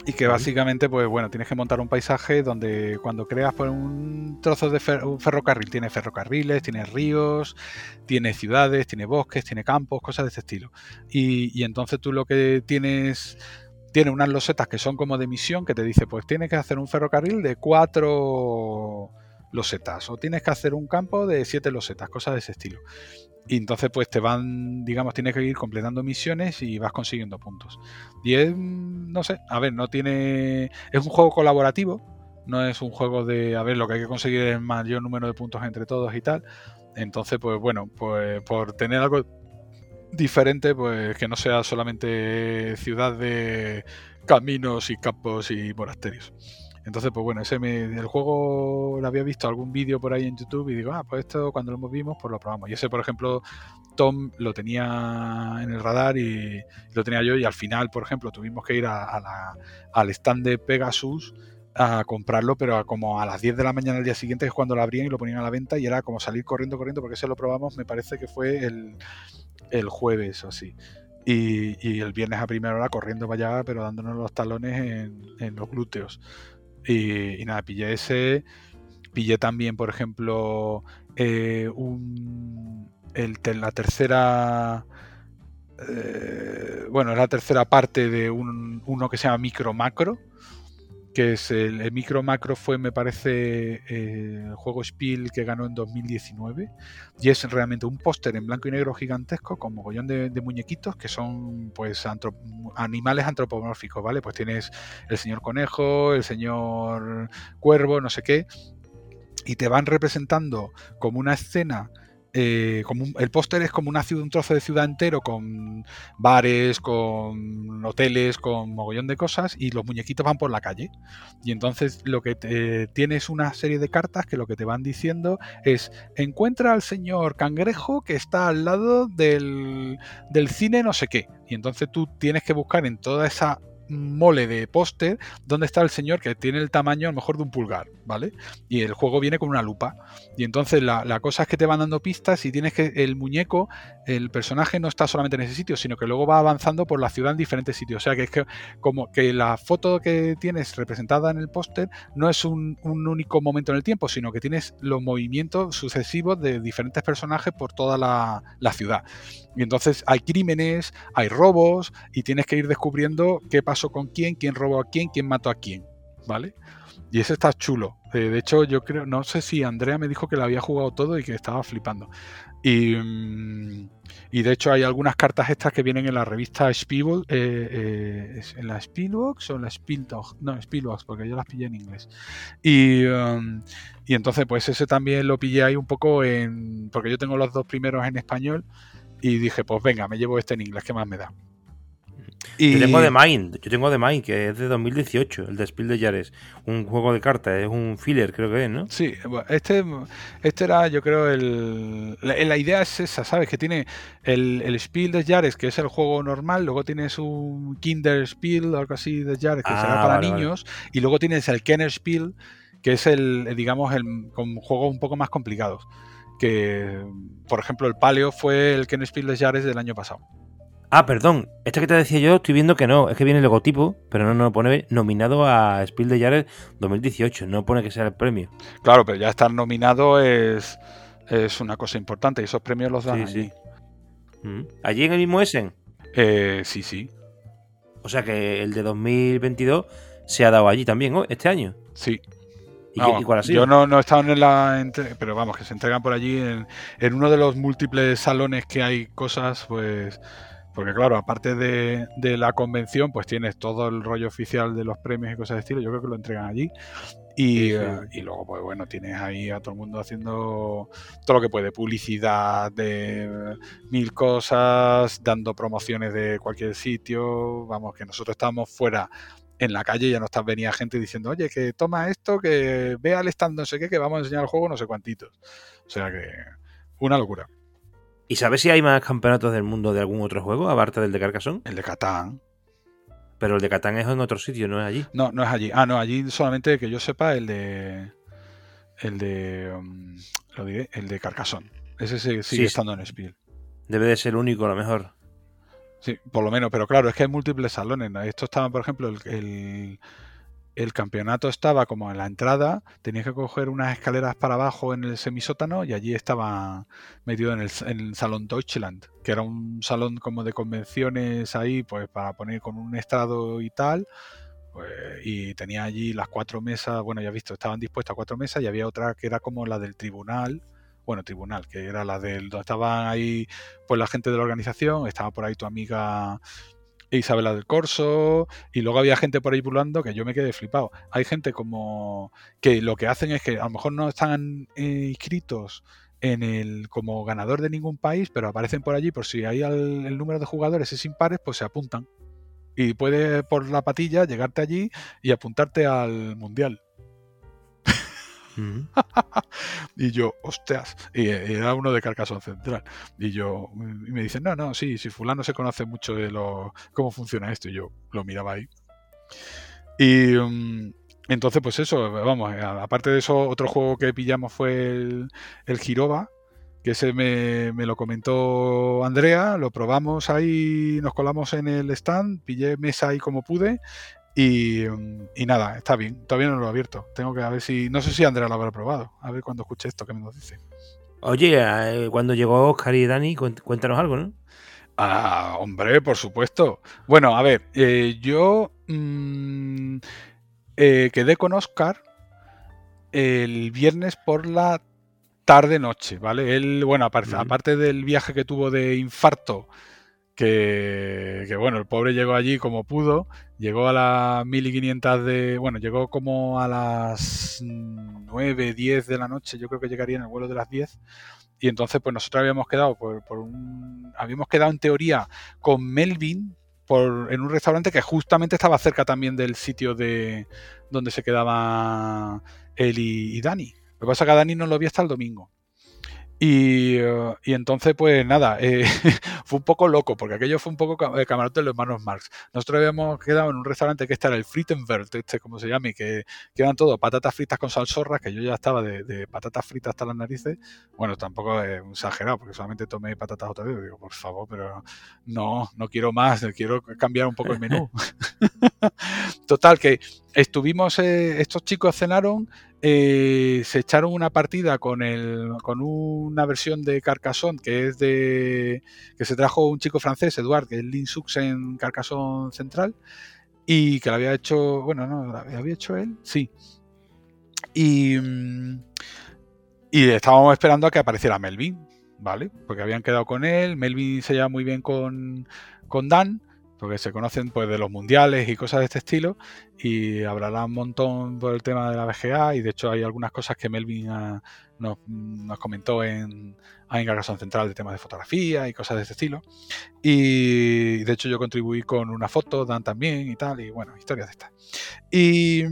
Y que básicamente, pues bueno, tienes que montar un paisaje donde cuando creas pues, un trozo de fer- un ferrocarril, tiene ferrocarriles, tiene ríos, tiene ciudades, tiene bosques, tiene campos, cosas de este estilo. Y, y entonces tú lo que tienes, tiene unas losetas que son como de misión, que te dice, pues tienes que hacer un ferrocarril de cuatro losetas, o tienes que hacer un campo de siete losetas, cosas de ese estilo. Y entonces pues te van, digamos, tienes que ir completando misiones y vas consiguiendo puntos. Y es, mm, no sé, a ver, no tiene... Es un juego colaborativo, no es un juego de, a ver, lo que hay que conseguir es el mayor número de puntos entre todos y tal. Entonces, pues bueno, pues por tener algo diferente, pues que no sea solamente ciudad de caminos y campos y monasterios. Entonces, pues bueno, ese me- el juego lo había visto algún vídeo por ahí en YouTube y digo, ah, pues esto cuando lo vimos, pues lo probamos. Y ese, por ejemplo, Tom lo tenía en el radar y lo tenía yo y al final, por ejemplo, tuvimos que ir a, al stand de Pegasus a comprarlo, pero como a las 10 de la mañana del día siguiente es cuando lo abrían y lo ponían a la venta y era como salir corriendo, corriendo, porque ese lo probamos, me parece que fue el, el jueves o así. Y, y el viernes a primera hora corriendo para allá, pero dándonos los talones en los glúteos. Y, nada, pillé ese. Pillé también, por ejemplo, eh, un, la tercera. Eh, bueno, la tercera parte de un, uno que se llama Micro Macro, que es el, micro macro fue me parece el juego Spiel que ganó en 2019 y es realmente un póster en blanco y negro gigantesco con mogollón de, muñequitos que son pues animales antropomórficos vale pues tienes el señor conejo el señor cuervo no sé qué y te van representando como una escena eh, el póster es como una ciudad, un trozo de ciudad entero con bares, con hoteles, con mogollón de cosas y los muñequitos van por la calle. Y entonces lo que te, tienes una serie de cartas que lo que te van diciendo es encuentra al señor cangrejo que está al lado del, del cine no sé qué. Y entonces tú tienes que buscar en toda esa mole de póster donde está el señor que tiene el tamaño a lo mejor de un pulgar, ¿vale? Y el juego viene con una lupa. Y entonces la, cosa es que te van dando pistas y tienes que el muñeco, el personaje no está solamente en ese sitio, sino que luego va avanzando por la ciudad en diferentes sitios. O sea que es que como que la foto que tienes representada en el póster no es un, único momento en el tiempo, sino que tienes los movimientos sucesivos de diferentes personajes por toda la, la ciudad. Y entonces hay crímenes, hay robos y tienes que ir descubriendo qué pasa con quién, quién robó a quién, quién mató a quién, ¿vale? Y ese está chulo. Eh, de hecho, yo creo, no sé si Andrea me dijo que lo había jugado todo y que estaba flipando. Y, mm, y de hecho hay algunas cartas extras que vienen en la revista Spielbox, eh, eh, en la Spielbox o en la Spieldog, no, Spielbox, porque yo las pillé en inglés. Y, um, y entonces pues ese también lo pillé ahí un poco en, porque yo tengo los dos primeros en español y dije, pues venga, me llevo este en inglés, ¿qué más me da? Yo tengo The Mind, yo tengo The Mind, que es de 2018, el de Spiel de Yares. Un juego de cartas, es un filler, creo que es, ¿no? Sí, este, este era, yo creo, el. La, idea es esa, ¿sabes? Que tiene el, el Spiel de Yares, que es el juego normal, luego tienes un Kinder Spiel, algo así de Yares, que será ah, para niños, y luego tienes el Kenner Spiel, que es el, digamos, el, con juegos un poco más complicados. Que, por ejemplo, el Paleo fue el Kenner Spiel de Yares del año pasado. Ah, perdón. Este que te decía yo, estoy viendo que no. Es que viene el logotipo, pero no nos pone nominado a Spiel de Jahres 2018. No pone que sea el premio. Claro, pero ya estar nominado es, es una cosa importante. Y esos premios los dan allí. Mm. ¿Allí en el mismo Essen? Eh, sí, sí. O sea que el de 2022 se ha dado allí también, ¿no? Este año. Sí. ¿Y, cuál ha sido? Yo no, no he estado en la. Pero vamos, que se entregan por allí en, en uno de los múltiples salones que hay cosas, pues porque claro, aparte de, la convención, pues tienes todo el rollo oficial de los premios y cosas de estilo. Yo creo que lo entregan allí. Y, eh, y, luego, pues bueno, tienes ahí a todo el mundo haciendo todo lo que puede, publicidad de mil cosas, dando promociones de cualquier sitio. Vamos, que nosotros estábamos fuera en la calle ya nos venía gente diciendo, oye, que toma esto, que vea el stand no sé qué, que vamos a enseñar el juego no sé cuantitos. O sea que, una locura. ¿Y sabes si hay más campeonatos del mundo de algún otro juego, aparte del de Carcassonne? El de Catán. Pero el de Catán es en otro sitio, ¿no es allí? No, no es allí. Ah, no, allí solamente que yo sepa el de. El de. Um, lo diré, el de Carcassonne. Ese sigue, estando en Spiel. Debe de ser el único, a lo mejor. Sí, por lo menos, pero claro, es que hay múltiples salones. Esto estaba, por ejemplo, el el campeonato estaba como en la entrada, tenías que coger unas escaleras para abajo en el semisótano y allí estaba metido en el, salón Deutschland, que era un salón como de convenciones ahí, pues para poner con un estrado y tal. Pues, y tenía allí las cuatro mesas, bueno, ya visto, estaban dispuestas cuatro mesas y había otra que era como la del tribunal, bueno, tribunal, que era la del donde estaban ahí pues la gente de la organización, estaba por ahí tu amiga Isabela del Corso, y luego había gente por ahí pulando que yo me quedé flipado. Hay gente como que lo que hacen es que a lo mejor no están eh, inscritos en el como ganador de ningún país, pero aparecen por allí por si hay el número de jugadores es impares, pues se apuntan. Y puede por la patilla llegarte allí y apuntarte al mundial. *laughs* *laughs* y yo, hostias, y, era uno de Carcassonne Central. Y yo, y me dicen, no, no, sí, si fulano se conoce mucho de lo, cómo funciona esto, y yo lo miraba ahí. Y mm, entonces, pues eso, vamos, aparte de eso, otro juego que pillamos fue el, el Giroba, que ese me, me, lo comentó Andrea, lo probamos ahí, nos colamos en el stand, pillé mesa ahí como pude Y, y, nada, está bien. Todavía no lo he abierto. Tengo que a ver si. No sé si Andrea lo habrá probado. A ver cuando escuche esto, que me lo dice. Oye, eh, cuando llegó Oscar y Dani, cuéntanos algo, ¿no? Ah, hombre, por supuesto. Bueno, a ver, eh, yo mmm, eh, quedé con Oscar el viernes por la tarde-noche, ¿vale? Él, bueno, aparte, aparte, del viaje que tuvo de infarto, que, bueno, el pobre llegó allí como pudo, llegó a las 1500 de, bueno, llegó como a las 9, 10 de la noche, yo creo que llegaría en el vuelo de las 10. Y entonces, pues nosotros habíamos quedado por, por un. Habíamos quedado en teoría con Melvin, en un restaurante que justamente estaba cerca también del sitio de donde se quedaba él y, Dani. Lo que pasa es que a Dani no lo vi hasta el domingo. Y, y, entonces, pues nada, eh, *laughs* fue un poco loco, porque aquello fue un poco eh, camarote de los hermanos Marx. Nosotros habíamos quedado en un restaurante que este era el Frittenberg, este como se llama, y que quedan todo patatas fritas con salsorras, que yo ya estaba de, patatas fritas hasta las narices. Bueno, tampoco es exagerado, porque solamente tomé patatas otra vez. Digo, por favor, pero no, no quiero más, quiero cambiar un poco el menú. *laughs* *laughs* Total, que estuvimos, eh, estos chicos cenaron eh, se echaron una partida con, el, con una versión de Carcassonne que es de que se trajo un chico francés, Eduard, que es Linsux en Carcassonne Central y que lo había hecho, bueno, no, lo había hecho él, sí. Y, mm, y estábamos esperando a que apareciera Melvin, ¿vale? Porque habían quedado con él, Melvin se lleva muy bien con, con Dan porque se conocen pues de los mundiales y cosas de este estilo y hablará un montón por el tema de la BGA y de hecho hay algunas cosas que Melvin nos, comentó en, en Garrison Central de temas de fotografía y cosas de este estilo. Y de hecho yo contribuí con una foto, Dan también y tal y bueno, historias de estas. Y,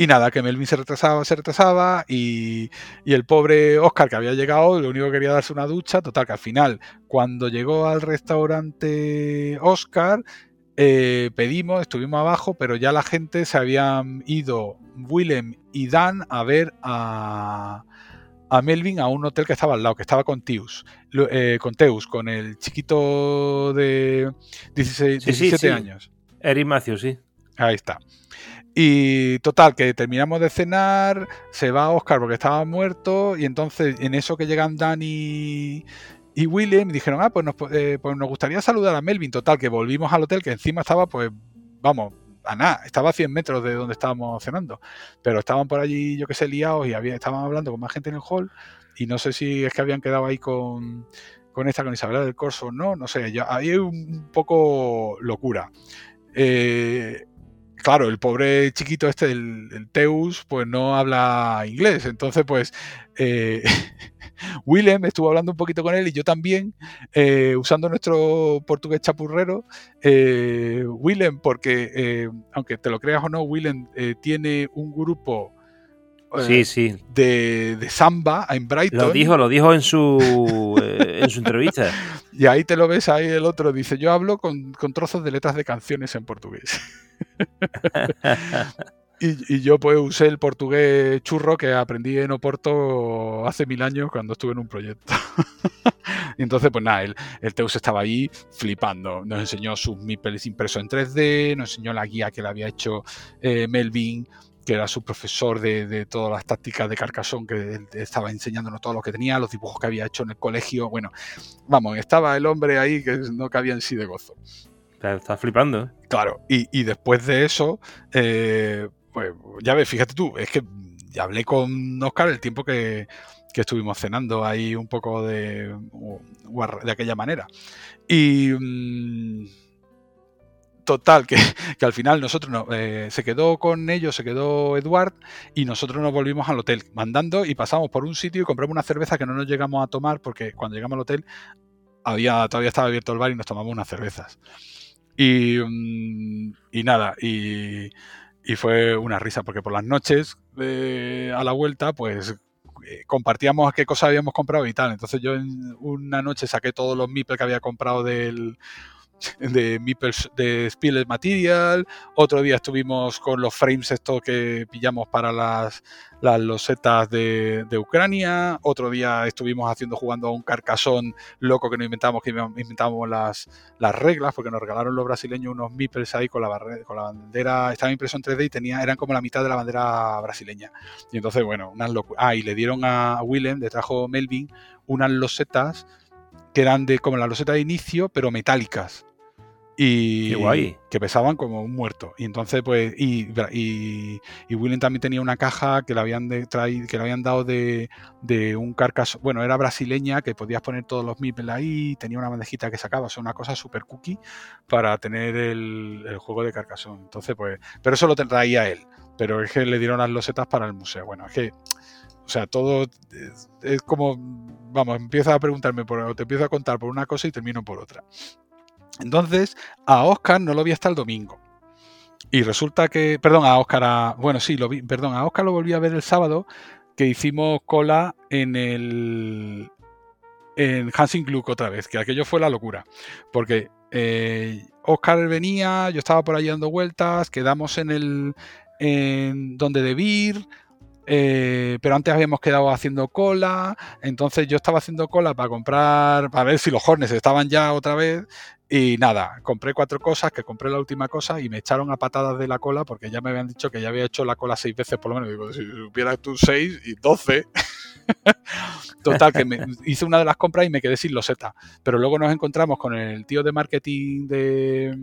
y nada, que Melvin se retrasaba, se retrasaba y, el pobre Oscar que había llegado, lo único que quería darse una ducha, total, que al final, cuando llegó al restaurante Oscar, eh, pedimos, estuvimos abajo, pero ya la gente se habían ido, Willem y Dan, a ver a, Melvin a un hotel que estaba al lado, que estaba con Teus, eh, con Teus, con el chiquito de 16, 17 años. Eric Matthews, sí. Ahí está. Y total, que terminamos de cenar, se va Oscar porque estaba muerto, y entonces en eso que llegan Dani y William dijeron, ah, pues nos, eh, pues nos gustaría saludar a Melvin. Total, que volvimos al hotel que encima estaba, pues, vamos, a nada, estaba a 100 metros de donde estábamos cenando. Pero estaban por allí, yo que sé, liados y había, estaban hablando con más gente en el hall. Y no sé si es que habían quedado ahí con, con esta, con Isabela del Corso no, no sé, ya, ahí un poco locura. Eh, claro, el pobre chiquito este, el, Teus, pues no habla inglés. Entonces, pues, eh, *laughs* Willem estuvo hablando un poquito con él y yo también, eh, usando nuestro portugués chapurrero. Eh, Willem, porque, aunque te lo creas o no, Willem tiene un grupo sí, sí. De, de, samba en Brighton. Lo dijo, lo dijo en su, en su entrevista. *laughs* Y ahí te lo ves, ahí el otro dice, yo hablo con, con trozos de letras de canciones en portugués. *laughs* *laughs* y, yo pues usé el portugués churro que aprendí en Oporto hace mil años cuando estuve en un proyecto. *laughs* y entonces pues nada, el, el, Teus estaba ahí flipando. Nos enseñó sus MIPELs impresos en 3D, nos enseñó la guía que le había hecho eh, Melvin que era su profesor de, todas las tácticas de Carcassonne, que estaba enseñándonos todo lo que tenía, los dibujos que había hecho en el colegio. Bueno, vamos, estaba el hombre ahí que no cabía en sí de gozo. Está flipando. ¿eh? Claro, y, después de eso, eh, pues ya ves, fíjate tú, es que ya hablé con Oscar el tiempo que, estuvimos cenando ahí un poco de, de aquella manera. Y. Mm, Total, que, al final nosotros eh, se quedó con ellos, se quedó Eduard y nosotros nos volvimos al hotel mandando y pasamos por un sitio y compramos una cerveza que no nos llegamos a tomar porque cuando llegamos al hotel había, todavía estaba abierto el bar y nos tomamos unas cervezas. Y, mm, nada, y, fue una risa porque por las noches a la vuelta pues eh, compartíamos qué cosas habíamos comprado y tal. Entonces yo en una noche saqué todos los MIPEL que había comprado del de de Spilled Material, otro día estuvimos con los frames estos que pillamos para las, las losetas de, Ucrania, otro día estuvimos haciendo jugando a un carcasón loco que nos inventamos, que inventamos las, las reglas, porque nos regalaron los brasileños unos meeples ahí con la, con la bandera, estaba impreso en 3D y tenía, eran como la mitad de la bandera brasileña. Y entonces, bueno, unas locuras. Ah, y le dieron a Willem, le trajo Melvin, unas losetas que eran de como la loseta de inicio, pero metálicas y que pesaban como un muerto. Y entonces, pues, y, y, William también tenía una caja que le habían, de, que le habían dado de, de un carcaso, bueno, era brasileña, que podías poner todos los meeples ahí, tenía una bandejita que sacaba, o sea, una cosa super cookie para tener el, el juego de carcasón. Entonces, pues, pero eso lo traía él, pero es que le dieron las losetas para el museo. Bueno, es que, o sea, todo es, como, vamos, empieza a preguntarme, por, te empiezo a contar por una cosa y termino por otra. Entonces, a Oscar no lo vi hasta el domingo. Y resulta que, perdón, a Oscar, bueno, sí, lo perdón, a Oscar lo volví a ver el sábado, que hicimos cola en el en Hansing Gluck otra vez, que aquello fue la locura. Porque eh, Oscar venía, yo estaba por allí dando vueltas, quedamos en el en donde debir, eh, pero antes habíamos quedado haciendo cola, entonces yo estaba haciendo cola para comprar, para ver si los Hornets estaban ya otra vez, y nada, compré cuatro cosas, que compré la última cosa y me echaron a patadas de la cola porque ya me habían dicho que ya había hecho la cola seis veces por lo menos. Digo, si supieras tú seis y doce. *laughs* Total, que me *laughs* hice una de las compras y me quedé sin loseta. Pero luego nos encontramos con el tío de marketing de,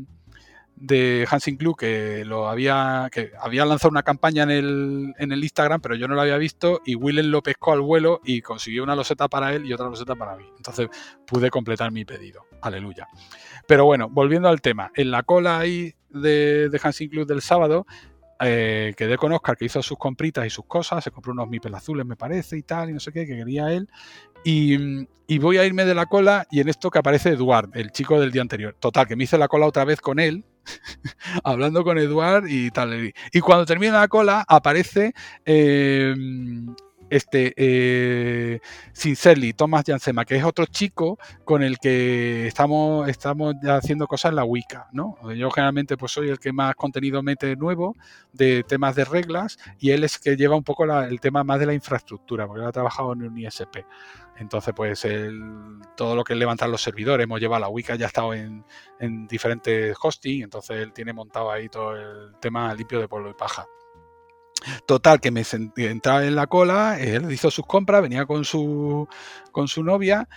de Hansing Club que lo había que había lanzado una campaña en el, en el Instagram, pero yo no lo había visto y Willem lo pescó al vuelo y consiguió una loseta para él y otra loseta para mí. Entonces pude completar mi pedido. Aleluya. Pero bueno, volviendo al tema, en la cola ahí de, de Hansing Club del sábado eh, quedé con Oscar que hizo sus compritas y sus cosas, se compró unos mipel azules me parece y tal, y no sé qué, que quería él. Y, y, voy a irme de la cola y en esto que aparece Eduard, el chico del día anterior. Total, que me hice la cola otra vez con él, *laughs* hablando con Eduard y tal. Y cuando termina la cola aparece eh, este eh, Sincerely, Thomas Jansema, que es otro chico con el que estamos, estamos haciendo cosas en la Wicca, ¿no? Yo generalmente pues soy el que más contenido mete nuevo de temas de reglas y él es que lleva un poco el tema más de la infraestructura, porque él ha trabajado en un ISP. Entonces, pues todo lo que es levantar los servidores, hemos llevado la Wicca, ya ha estado en, en diferentes hosting, entonces él tiene montado ahí todo el tema limpio de polvo y paja. Total, que me entraba en la cola, él hizo sus compras, venía con su, con su novia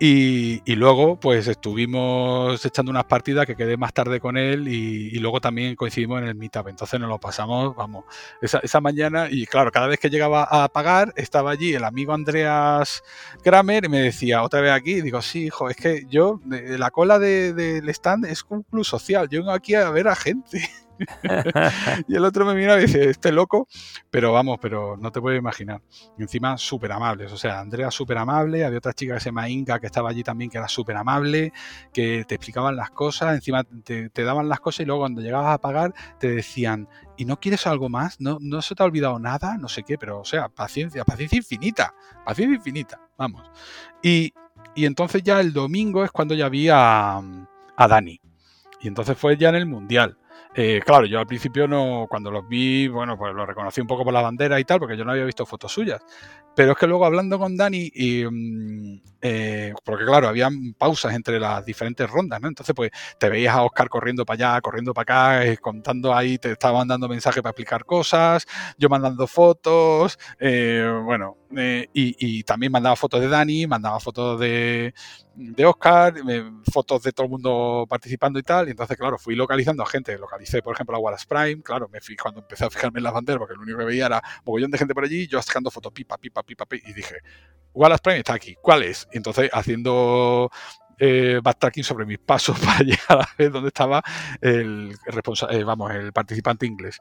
y, luego pues estuvimos echando unas partidas que quedé más tarde con él y, luego también coincidimos en el meetup. Entonces nos lo pasamos, vamos, esa, esa, mañana y claro, cada vez que llegaba a pagar estaba allí el amigo Andreas Kramer y me decía, otra vez aquí, y digo, sí, hijo, es que yo, la cola del stand es un club social, yo vengo aquí a ver a gente. *laughs* y el otro me mira y dice, este loco, pero vamos, pero no te puedo imaginar. Encima súper amables, o sea, Andrea súper amable, había otra chica que se llama Inca que estaba allí también que era súper amable, que te explicaban las cosas, encima te, daban las cosas y luego cuando llegabas a pagar te decían, ¿y no quieres algo más? ¿No, ¿No se te ha olvidado nada? No sé qué, pero o sea, paciencia, paciencia infinita, paciencia infinita, vamos. Y, y entonces ya el domingo es cuando ya vi a, a Dani. Y entonces fue ya en el Mundial. Eh, claro, yo al principio no, cuando los vi, bueno, pues lo reconocí un poco por la bandera y tal, porque yo no había visto fotos suyas. Pero es que luego hablando con Dani, y, mm, eh, porque claro, había pausas entre las diferentes rondas, ¿no? Entonces, pues te veías a Oscar corriendo para allá, corriendo para acá, eh, contando ahí, te estaba mandando mensajes para explicar cosas, yo mandando fotos, bueno, y, y, también mandaba fotos de Dani, mandaba fotos de, de Oscar, fotos de todo el mundo participando y tal. Y entonces, claro, fui localizando a gente. Localicé, por ejemplo, a Wallace Prime. Claro, me fui cuando empecé a fijarme en las banderas, porque lo único que veía era mogollón de gente por allí, yo sacando fotos, pipa, pipa, y dije, Wallace Prime está aquí, ¿cuál es? Y entonces, haciendo eh, backtracking sobre mis pasos *laughs* para llegar a ver dónde estaba el, responsable, eh, vamos, el participante inglés.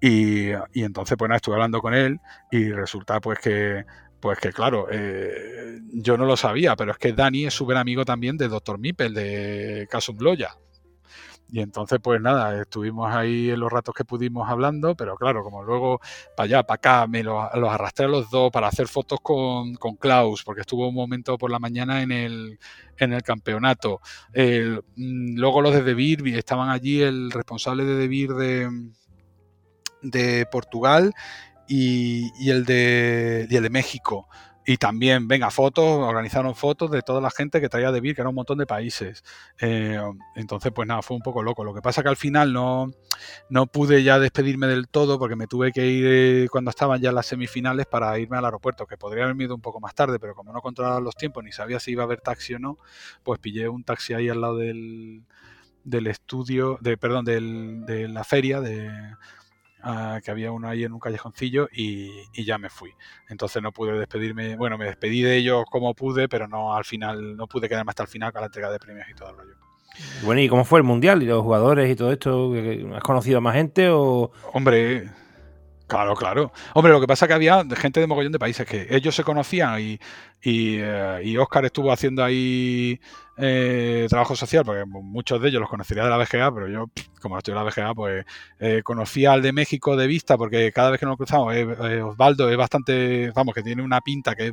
Y, y, entonces, pues nada, estuve hablando con él y resulta pues que pues que claro, eh, yo no lo sabía, pero es que Dani es súper amigo también de Dr. Mipel, de Casum Loya. Y entonces, pues nada, estuvimos ahí en los ratos que pudimos hablando, pero claro, como luego para allá, para acá, me los, arrastré a los dos para hacer fotos con, con, Klaus, porque estuvo un momento por la mañana en el, en el campeonato. Mm, luego los de Debir, estaban allí el responsable de Debir de, de Portugal y, y, el de, y el de México. Y también, venga, fotos, organizaron fotos de toda la gente que traía de Vir, que era un montón de países. Eh, entonces, pues nada, fue un poco loco. Lo que pasa que al final no, no pude ya despedirme del todo porque me tuve que ir eh, cuando estaban ya las semifinales para irme al aeropuerto, que podría haberme ido un poco más tarde, pero como no controlaba los tiempos ni sabía si iba a haber taxi o no, pues pillé un taxi ahí al lado del, del estudio, de, perdón, del, de la feria de que había uno ahí en un callejoncillo y, ya me fui. Entonces no pude despedirme, bueno, me despedí de ellos como pude, pero no al final, no pude quedarme hasta el final con la entrega de premios y todo el rollo. Bueno, ¿y cómo fue el mundial y los jugadores y todo esto? ¿Has conocido a más gente o...? Hombre, Claro, claro. Hombre, lo que pasa es que había gente de mogollón de países que ellos se conocían y, y, eh, Oscar estuvo haciendo ahí eh, trabajo social, porque muchos de ellos los conocería de la BGA, pero yo, como no estoy en la BGA, pues eh, conocía al de México de vista, porque cada vez que nos cruzamos, Osvaldo es bastante, vamos, que tiene una pinta que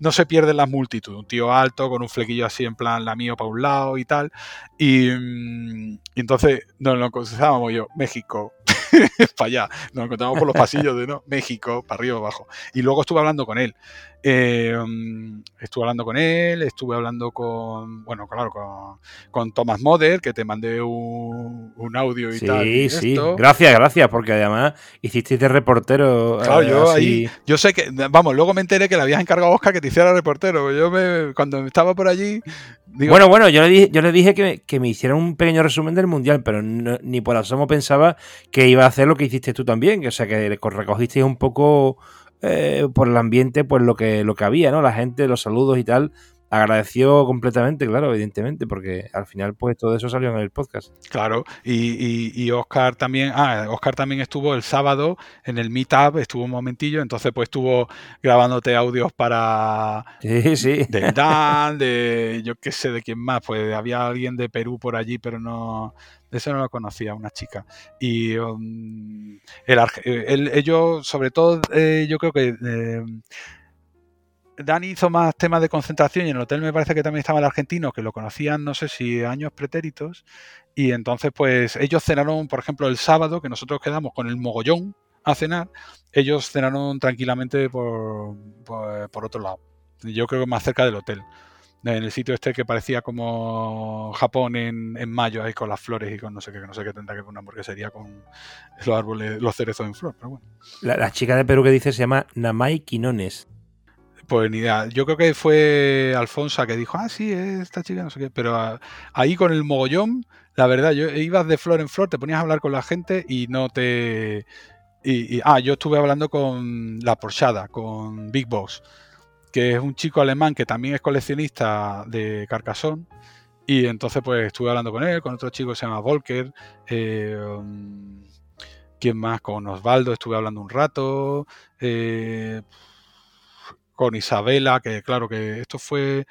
no se pierde en las multitudes, un tío alto, con un flequillo así en plan la mío para un lado y tal, y, mm, y entonces nos lo cruzábamos yo, México, *laughs* *laughs* para allá. Nos encontramos por los pasillos de ¿no? México, para arriba abajo. Y luego estuve hablando con él. Eh, estuve hablando con él, estuve hablando con, bueno, claro, con, con Thomas Moder, que te mandé un, audio y tal. Sí, sí, gracias, gracias, porque además hiciste de reportero. Claro, yo ahí, yo sé que, vamos, luego me enteré que le habías encargado a Oscar que te hiciera reportero. Yo me, cuando estaba por allí, bueno, bueno, yo le dije, yo le dije que, me hiciera un pequeño resumen del mundial, pero ni por asomo pensaba que iba a hacer lo que hiciste tú también, que o sea que recogiste un poco eh, por el ambiente, pues lo que, lo que había, ¿no? La gente, los saludos y tal agradeció completamente, claro, evidentemente, porque al final pues todo eso salió en el podcast. Claro, y, y, Oscar también, ah, Oscar también estuvo el sábado en el Meetup, estuvo un momentillo, entonces pues estuvo grabándote audios para sí, sí. de Dan, de yo qué sé de quién más, pues había alguien de Perú por allí, pero no, eso no lo conocía, una chica. Y um, el, ellos, sobre todo, eh, yo creo que eh, Dani hizo más temas de concentración y en el hotel me parece que también estaba el argentino, que lo conocían, no sé si años pretéritos. Y entonces, pues ellos cenaron, por ejemplo, el sábado, que nosotros quedamos con el mogollón a cenar, ellos cenaron tranquilamente por, por, otro lado. Yo creo que más cerca del hotel. En el sitio este que parecía como Japón en, en mayo, ahí con las flores y con no sé qué, no sé qué tendrá que poner porque sería con los árboles, los cerezos en flor, pero bueno. La, la chica de Perú que dice se llama Namai Quinones. Pues ni idea. Yo creo que fue Alfonso que dijo, ah, sí, esta chica, no sé qué. Pero ah, ahí con el mogollón, la verdad, yo ibas de flor en flor, te ponías a hablar con la gente y no te. Y, ah, yo estuve hablando con la Porchada, con Big Boss, que es un chico alemán que también es coleccionista de Carcassonne. Y entonces, pues estuve hablando con él, con otro chico que se llama Volker. Eh, ¿Quién más? Con Osvaldo estuve hablando un rato. Eh, con Isabela, que claro que esto fue,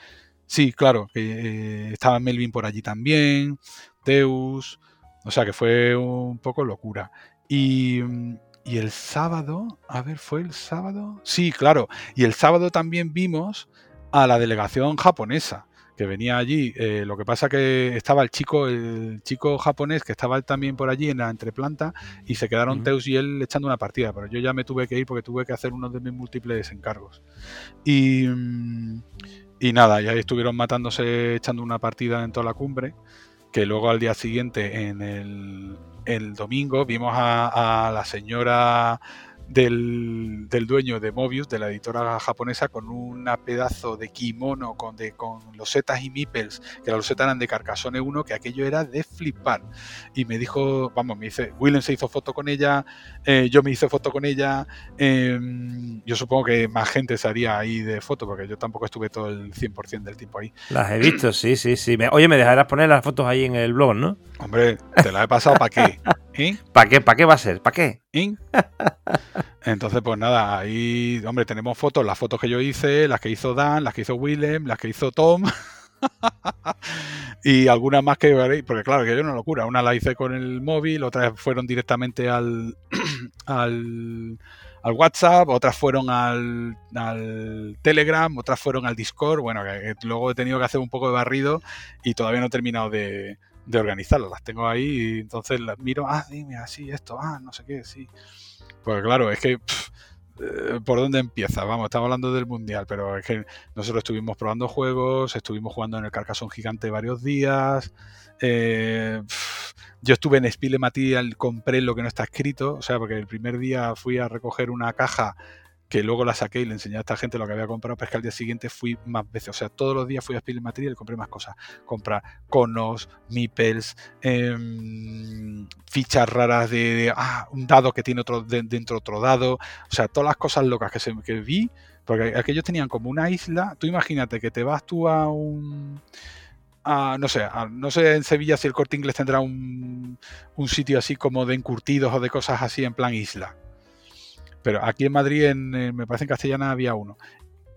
sí, claro, que eh, estaba Melvin por allí también, Deus, o sea que fue un poco locura. Y, y el sábado, a ver, ¿fue el sábado? Sí, claro, y el sábado también vimos a la delegación japonesa que venía allí. Eh, lo que pasa que estaba el chico, el chico japonés que estaba también por allí en la entreplanta y se quedaron Teus y él echando una partida, pero yo ya me tuve que ir porque tuve que hacer uno de mis múltiples encargos. Y, mm, y nada, y ahí estuvieron matándose echando una partida en toda la cumbre, que luego al día siguiente, en el, el domingo, vimos a, a la señora del, dueño de Mobius, de la editora japonesa, con un pedazo de kimono con, de, con losetas y mipels, que las losetas eran de Carcassonne 1, que aquello era de flipar. Y me dijo, vamos, me dice, Willem se hizo foto con ella, eh, yo me hice foto con ella, em, yo supongo que más gente se haría ahí de foto, porque yo tampoco estuve todo el 100% del tiempo ahí. Las he visto, sí, sí, sí. Oye, me dejarás poner las fotos ahí en el blog, ¿no? Hombre, te las he pasado para qué. *laughs* ¿Eh? ¿Para qué? ¿Para qué va a ser? ¿Para qué? ¿Eh? *laughs* Entonces, pues nada, ahí, hombre, tenemos fotos, las fotos que yo hice, las que hizo Dan, las que hizo Willem, las que hizo Tom. *laughs* y algunas más que veréis, porque claro, que yo una locura. Una la hice con el móvil, otras fueron directamente al, *clears throat* al, WhatsApp, otras fueron al, Telegram, otras fueron al Discord. Bueno, que, luego he tenido que hacer un poco de barrido y todavía no he terminado de, de organizarlas. Las tengo ahí y entonces las miro, ah, dime así, esto, ah, no sé qué, sí. Pues claro, es que... Eh, ¿por dónde empieza? Vamos, estamos hablando del mundial, pero es que nosotros estuvimos probando juegos, estuvimos jugando en el Carcasón Gigante varios días. Eh, yo estuve en Spile Material, compré lo que no está escrito, o sea, porque el primer día fui a recoger una caja que luego la saqué y le enseñé a esta gente lo que había comprado, pero es que al día siguiente fui más veces. O sea, todos los días fui a Spiel Material y compré más cosas. Comprar conos, meeples, em, fichas raras de, ah, un dado que tiene otro dentro otro dado. O sea, todas las cosas locas que, vi, porque aquellos tenían como una isla. Tú imagínate que te vas tú a un... no sé, no sé en Sevilla si el corte inglés tendrá un, un sitio así como de encurtidos o de cosas así en plan isla pero aquí en Madrid, en, me parece en Castellana, había uno.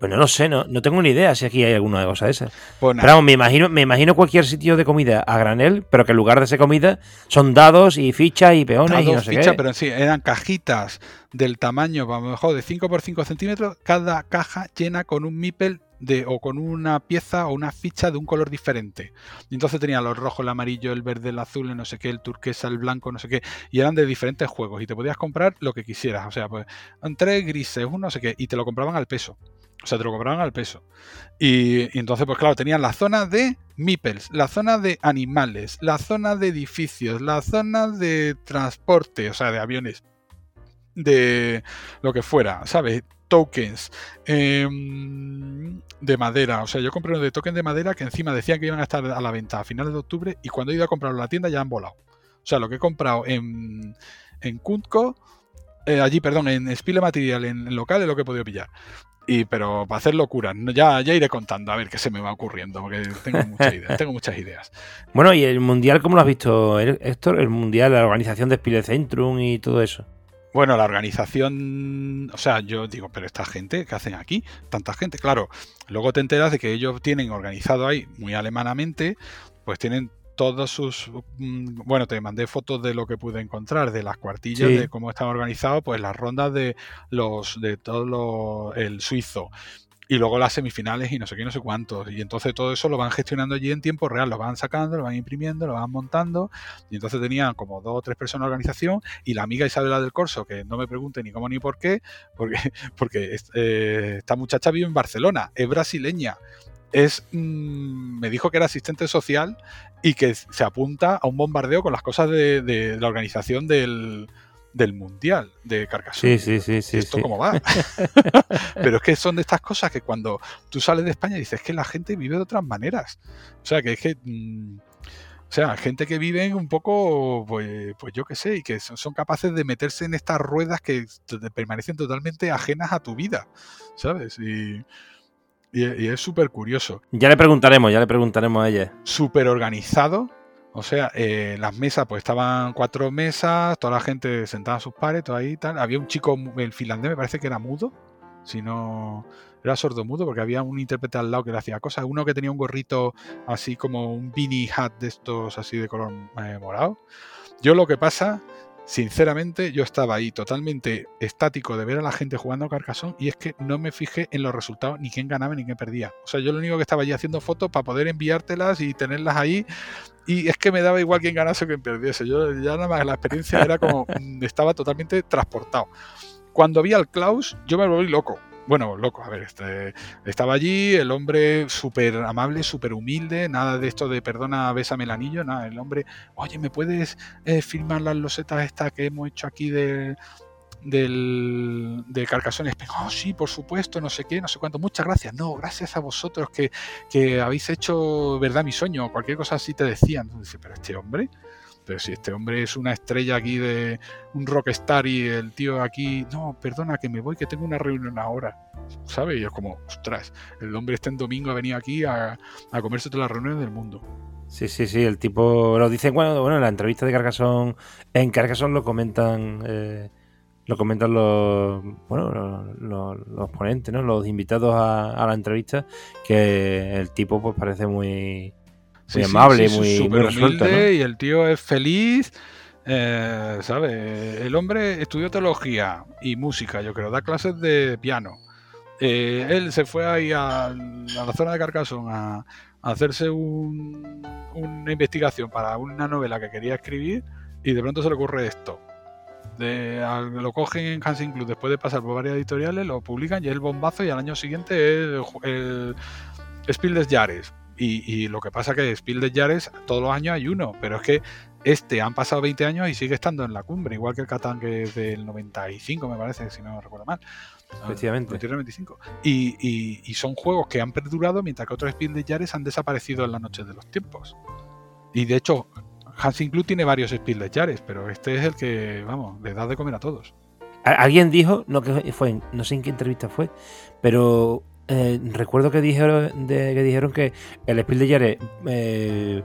Pues no lo sé, no, no tengo ni idea si aquí hay alguna cosa de esas. Pues pero vamos, me imagino, me imagino cualquier sitio de comida a granel, pero que en lugar de ser comida son dados y fichas y peones y no sé qué. Pero sí, eran cajitas del tamaño, a lo mejor de 5 por 5 centímetros, cada caja llena con un mipel de, o con una pieza o una ficha de un color diferente. Y entonces tenía los rojos, el amarillo, el verde, el azul, el no sé qué, el turquesa, el blanco, no sé qué. Y eran de diferentes juegos. Y te podías comprar lo que quisieras. O sea, pues tres grises, un no sé qué. Y te lo compraban al peso. O sea, te lo compraban al peso. Y, entonces, pues claro, tenían la zona de Meeples, la zona de animales, la zona de edificios, la zona de transporte, o sea, de aviones, de lo que fuera, ¿sabes? Tokens em, de madera. O sea, yo compré uno de token de madera que encima decían que iban a estar a la venta a finales de octubre y cuando he ido a comprarlo en la tienda ya han volado. O sea, lo que he comprado en, en Kuntco, eh, allí, perdón, en Spile Material, en, local, es lo que he podido pillar. Y, pero para hacer locuras, ya, ya iré contando a ver qué se me va ocurriendo, porque tengo muchas ideas. tengo muchas ideas. Bueno, ¿y el Mundial cómo lo has visto, Héctor? El Mundial, la organización de Spile Centrum y todo eso. Bueno, la organización, o sea, yo digo, pero esta gente, ¿qué hacen aquí? Tanta gente, claro. Luego te enteras de que ellos tienen organizado ahí, muy alemanamente, pues tienen todos sus mm, bueno te mandé fotos de lo que pude encontrar de las cuartillas de cómo están organizados pues las rondas de los de todo lo, el suizo y luego las semifinales y no sé qué, no sé cuántos. Y entonces todo eso lo van gestionando allí en tiempo real, lo van sacando, lo van imprimiendo, lo van montando. Y entonces tenían como dos o tres personas de organización y la amiga Isabela del Corso, que no me pregunte ni cómo ni por qué, porque, *laughs* porque eh, esta muchacha vive en Barcelona, es brasileña. Es, mm, me dijo que era asistente social y que se apunta a un bombardeo con las cosas de la organización del, del Mundial de Carcassonne. Sí, sí, sí, ¿Esto cómo va? *laughs* Pero es que son de estas cosas que cuando tú sales de España dices que la gente vive de otras maneras. O sea, que es que... Mm, o sea, gente que vive un poco, pues, pues yo qué sé, y que son, capaces de meterse en estas ruedas que permanecen totalmente ajenas a tu vida, ¿sabes? Y, y, es súper curioso. Ya le preguntaremos, ya le preguntaremos a ella. Súper organizado, o sea, eh, las mesas, pues estaban cuatro mesas, toda la gente sentada a sus pares, todo ahí y tal. Había un chico, el finlandés me parece que era mudo, si no era sordo mudo, porque había un intérprete al lado que le hacía cosas. Uno que tenía un gorrito así como un beanie hat de estos así de color eh, morado. Yo lo que pasa sinceramente yo estaba ahí totalmente estático de ver a la gente jugando a Carcassonne y es que no me fijé en los resultados ni quién ganaba ni quién perdía. O sea, yo lo único que estaba allí haciendo fotos para poder enviártelas y tenerlas ahí y es que me daba igual quién ganase o quién perdiese. Yo ya nada más la experiencia era como *laughs* mm, estaba totalmente transportado. Cuando vi al Klaus, yo me volví loco bueno, loco, a ver, este, estaba allí, el hombre súper amable, súper humilde, nada de esto de perdona, bésame el anillo, nada, el hombre, oye, ¿me puedes eh, filmar las losetas estas que hemos hecho aquí de, del, de Carcasones? Oh, sí, por supuesto, no sé qué, no sé cuánto, muchas gracias, no, gracias a vosotros que, que habéis hecho verdad mi sueño, cualquier cosa así te decían. Entonces, pero este hombre si este hombre es una estrella aquí de un rockstar y el tío aquí, no, perdona que me voy, que tengo una reunión ahora, ¿sabes? Y es como, ostras, el hombre este en domingo ha venido aquí a, comerse todas las reuniones del mundo. Sí, sí, sí, el tipo lo dice, bueno, bueno, en la entrevista de Carcassonne, en Carcassonne lo comentan, eh, lo comentan los bueno los, ponentes, ¿no? Los invitados a, la entrevista, que el tipo pues parece muy, amable, muy, muy resuelto. Y el tío es feliz. Eh, ¿Sabes? El hombre estudió teología y música, yo creo, da clases de piano. Eh, él se fue ahí a, la zona de Carcassonne a, hacerse una investigación para una novela que quería escribir y de pronto se le ocurre esto. lo cogen en Hansing Club después de pasar por varias editoriales, lo publican y es el bombazo y al año siguiente es el, Spiel des Jahres. Y, lo que pasa que Spiel des Jahres todos los años hay uno, pero es que este han pasado 20 años y sigue estando en la cumbre, igual que el Catán que es del 95 me parece, si no recuerdo mal. Efectivamente. Y, y, son juegos que han perdurado mientras que otros Spiel de Yares han desaparecido en la noche de los tiempos. Y de hecho, Hansing Club tiene varios Spiel de Yares, pero este es el que, vamos, le da de comer a todos. Alguien dijo, no que fue, no sé en qué entrevista fue, pero eh, recuerdo que dijeron, de, que dijeron que el Spiel de Yares eh,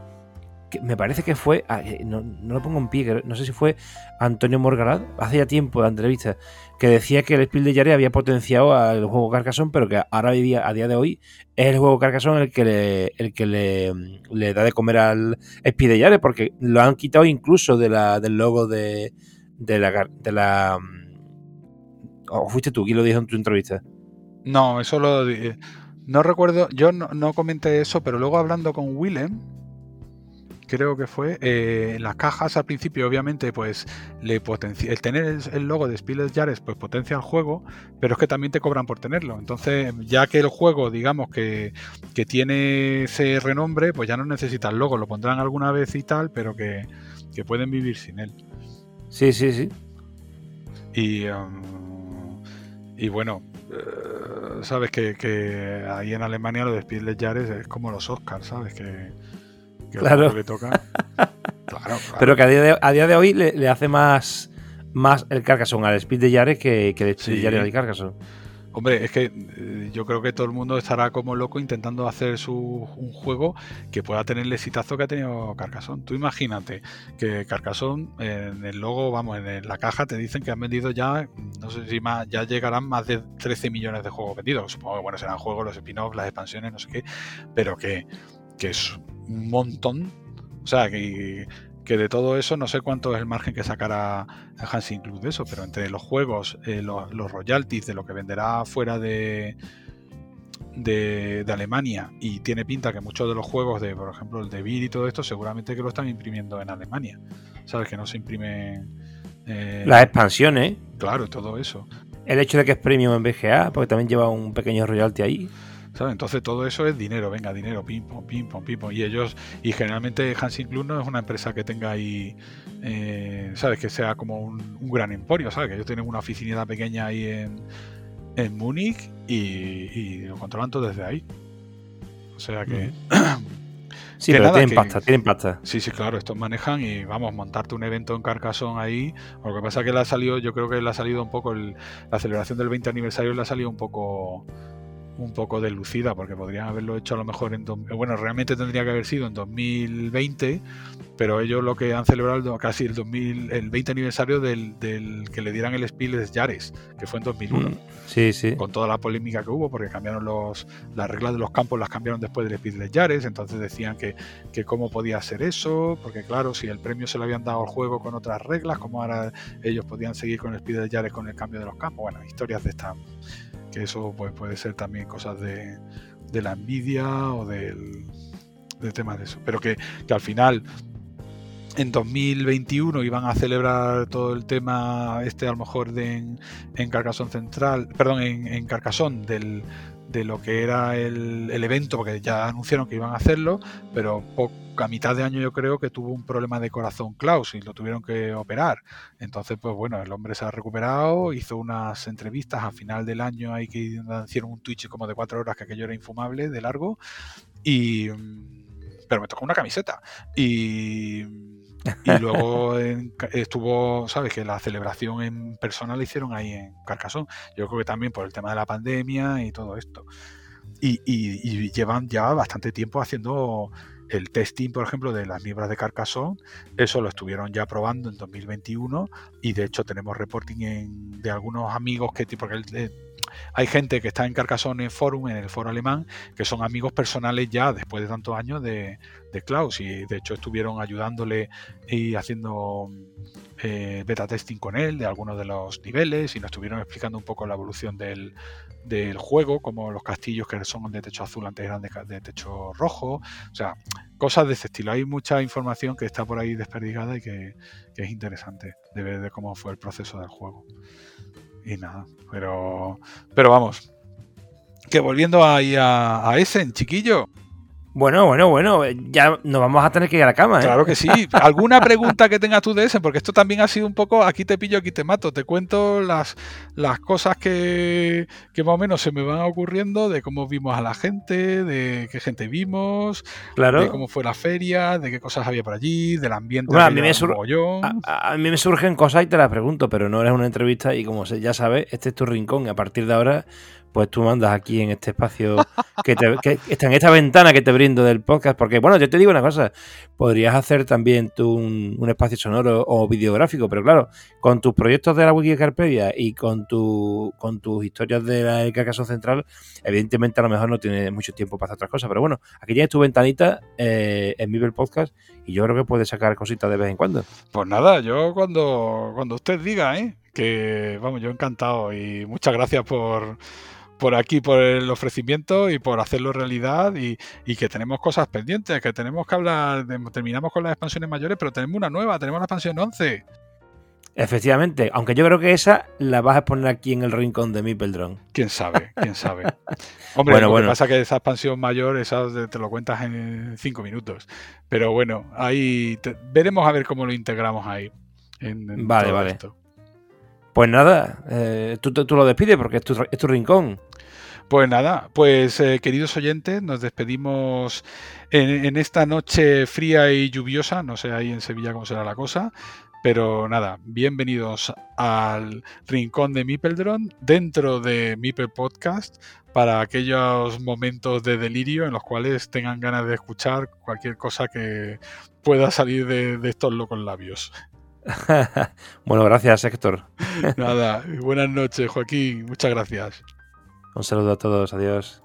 me parece que fue, ah, no, lo pongo en pie, no sé si fue Antonio Morgarat, hace ya tiempo la entrevista, que decía que el Spiel de Yare había potenciado al juego Carcassonne, pero que ahora a día de hoy es el juego Carcassonne el que le, el que le, da de comer al Spiel de Yare, porque lo han quitado incluso de la, del logo de, de la... De la ¿O fuiste tú quien lo dijo en tu entrevista? No, eso lo... No recuerdo, yo no, no comenté eso, pero luego hablando con Willem, creo que fue, eh, las cajas al principio obviamente pues le potencia, el tener el, logo de Spiel Jares pues potencia el juego, pero es que también te cobran por tenerlo. Entonces ya que el juego digamos que, que tiene ese renombre, pues ya no necesita el logo, lo pondrán alguna vez y tal, pero que, que pueden vivir sin él. Sí, sí, sí. Y, um, y bueno, eh, sabes que, que, ahí en Alemania lo de Spiel Jares es como los Oscars, ¿sabes? Que *laughs* claro. Pero que a día de, hoy le, hace más, más el Carcassonne al Speed de Yare que, que el Speed de Yare al Carcassonne. Hombre, es que eh, yo creo que todo el mundo estará como loco intentando hacer su, un juego que pueda tener el exitazo que ha tenido Carcassonne. Tú imagínate que Carcassonne en el logo, vamos, en la caja te dicen que han vendido ya, no sé si más, ya llegarán más de 13 millones de juegos vendidos. Supongo que bueno, serán juegos, los spin-offs, las expansiones, no sé qué, pero que, que es un montón. O sea, que, de todo eso no sé cuánto es el margen que sacará Hansing Club de eso, pero entre los juegos, eh, los, royalties de lo que venderá fuera de, de, Alemania y tiene pinta que muchos de los juegos de, por ejemplo, el de Beat y todo esto, seguramente que lo están imprimiendo en Alemania. ¿Sabes? Que no se imprimen... Eh, Las expansiones. Claro, todo eso. El hecho de que es premium en BGA, porque también lleva un pequeño royalty ahí. Entonces todo eso es dinero, venga, dinero, pim, pom, pim, pom, pim, pom. Y ellos, y generalmente Hansing Club no es una empresa que tenga ahí, eh, ¿sabes? Que sea como un, gran emporio, ¿sabes? Que ellos tienen una oficinidad pequeña ahí en, en Múnich y, lo controlan todo desde ahí. O sea que... *clears throat* Sí, pero tienen pasta, tienen pasta. Sí, sí, claro, estos manejan y vamos, montarte un evento en Carcassonne ahí. Lo que pasa es que le ha salido, yo creo que le ha salido un poco, la celebración del 20 aniversario le ha salido un poco un poco delucida porque podrían haberlo hecho a lo mejor en bueno realmente tendría que haber sido en 2020 pero ellos lo que han celebrado casi el 2000 el 20 aniversario del, que le dieran el Spiel Yares que fue en 2001 mm, sí sí. Con toda la polémica que hubo porque cambiaron los las reglas de los campos las cambiaron después del Spiel Yares entonces decían que, que cómo podía ser eso porque claro si el premio se lo habían dado al juego con otras reglas cómo ahora ellos podían seguir con el Spiel Yares con el cambio de los campos bueno historias de esta que eso pues, puede ser también cosas de, la envidia o del, de temas de eso. Pero que, al final en 2021 iban a celebrar todo el tema este a lo mejor de en, en Carcassonne Central, perdón, en, en Carcassonne del, de lo que era el, evento, porque ya anunciaron que iban a hacerlo, pero a mitad de año yo creo que tuvo un problema de corazón Klaus y lo tuvieron que operar. Entonces, pues bueno, el hombre se ha recuperado, hizo unas entrevistas a final del año, ahí que hicieron un Twitch como de cuatro horas, que aquello era infumable de largo, y... Pero me tocó una camiseta. Y y luego estuvo, ¿sabes? Que la celebración en persona la hicieron ahí en Carcasón. Yo creo que también por el tema de la pandemia y todo esto. Y, llevan ya bastante tiempo haciendo el testing, por ejemplo, de las nieblas de Carcassonne, eso lo estuvieron ya probando en 2021 y de hecho tenemos reporting de algunos amigos que, porque el, hay gente que está en Carcassonne Forum, en el foro alemán, que son amigos personales ya después de tantos años de, Klaus y de hecho estuvieron ayudándole y haciendo eh, beta testing con él de algunos de los niveles y nos estuvieron explicando un poco la evolución del, juego, como los castillos que son de techo azul antes eran de, techo rojo, o sea, cosas de ese estilo. Hay mucha información que está por ahí desperdigada y que, es interesante de ver cómo fue el proceso del juego. Y nada, pero, pero vamos. Que volviendo ahí a, a Essen, chiquillo. Bueno, bueno, bueno, ya nos vamos a tener que ir a la cama. ¿eh? Claro que sí. ¿Alguna pregunta que tengas tú de ese? Porque esto también ha sido un poco, aquí te pillo, aquí te mato. Te cuento las, las cosas que, que más o menos se me van ocurriendo, de cómo vimos a la gente, de qué gente vimos, de cómo fue la feria, de qué cosas había por allí, del ambiente. a, mí me a, mí me surgen cosas y te las pregunto, pero no eres una entrevista y como ya sabes, este es tu rincón y a partir de ahora pues tú mandas aquí en este espacio, que, está en esta ventana que te brindo del podcast, porque bueno, yo te digo una cosa, podrías hacer también tú un, espacio sonoro o videográfico, pero claro, con tus proyectos de la Wikicarpedia y con, tu, con tus historias de la Carcaso Central, evidentemente a lo mejor no tienes mucho tiempo para hacer otras cosas, pero bueno, aquí tienes tu ventanita eh, en Viver Podcast y yo creo que puedes sacar cositas de vez en cuando. Pues nada, yo cuando, cuando usted diga, ¿eh? que vamos, yo encantado y muchas gracias por por aquí, por el ofrecimiento y por hacerlo realidad y, que tenemos cosas pendientes, que tenemos que hablar, terminamos con las expansiones mayores, pero tenemos una nueva, tenemos la expansión 11. Efectivamente, aunque yo creo que esa la vas a poner aquí en el rincón de mi Peldrón. Quién sabe, quién sabe. *laughs* Hombre, lo que pasa es que esa expansión mayor, esa te lo cuentas en cinco minutos. Pero bueno, ahí veremos a ver cómo lo integramos ahí. vale, vale. Pues nada, eh, tú, tú, lo despides porque es tu, es tu rincón. Pues nada, pues eh, queridos oyentes, nos despedimos en, esta noche fría y lluviosa, no sé ahí en Sevilla cómo será la cosa, pero nada, bienvenidos al rincón de Mipeldron dentro de Mipel Podcast para aquellos momentos de delirio en los cuales tengan ganas de escuchar cualquier cosa que pueda salir de estos locos labios. *laughs* bueno, gracias, Héctor. *laughs* Nada, buenas noches, Joaquín. Muchas gracias. Un saludo a todos. Adiós.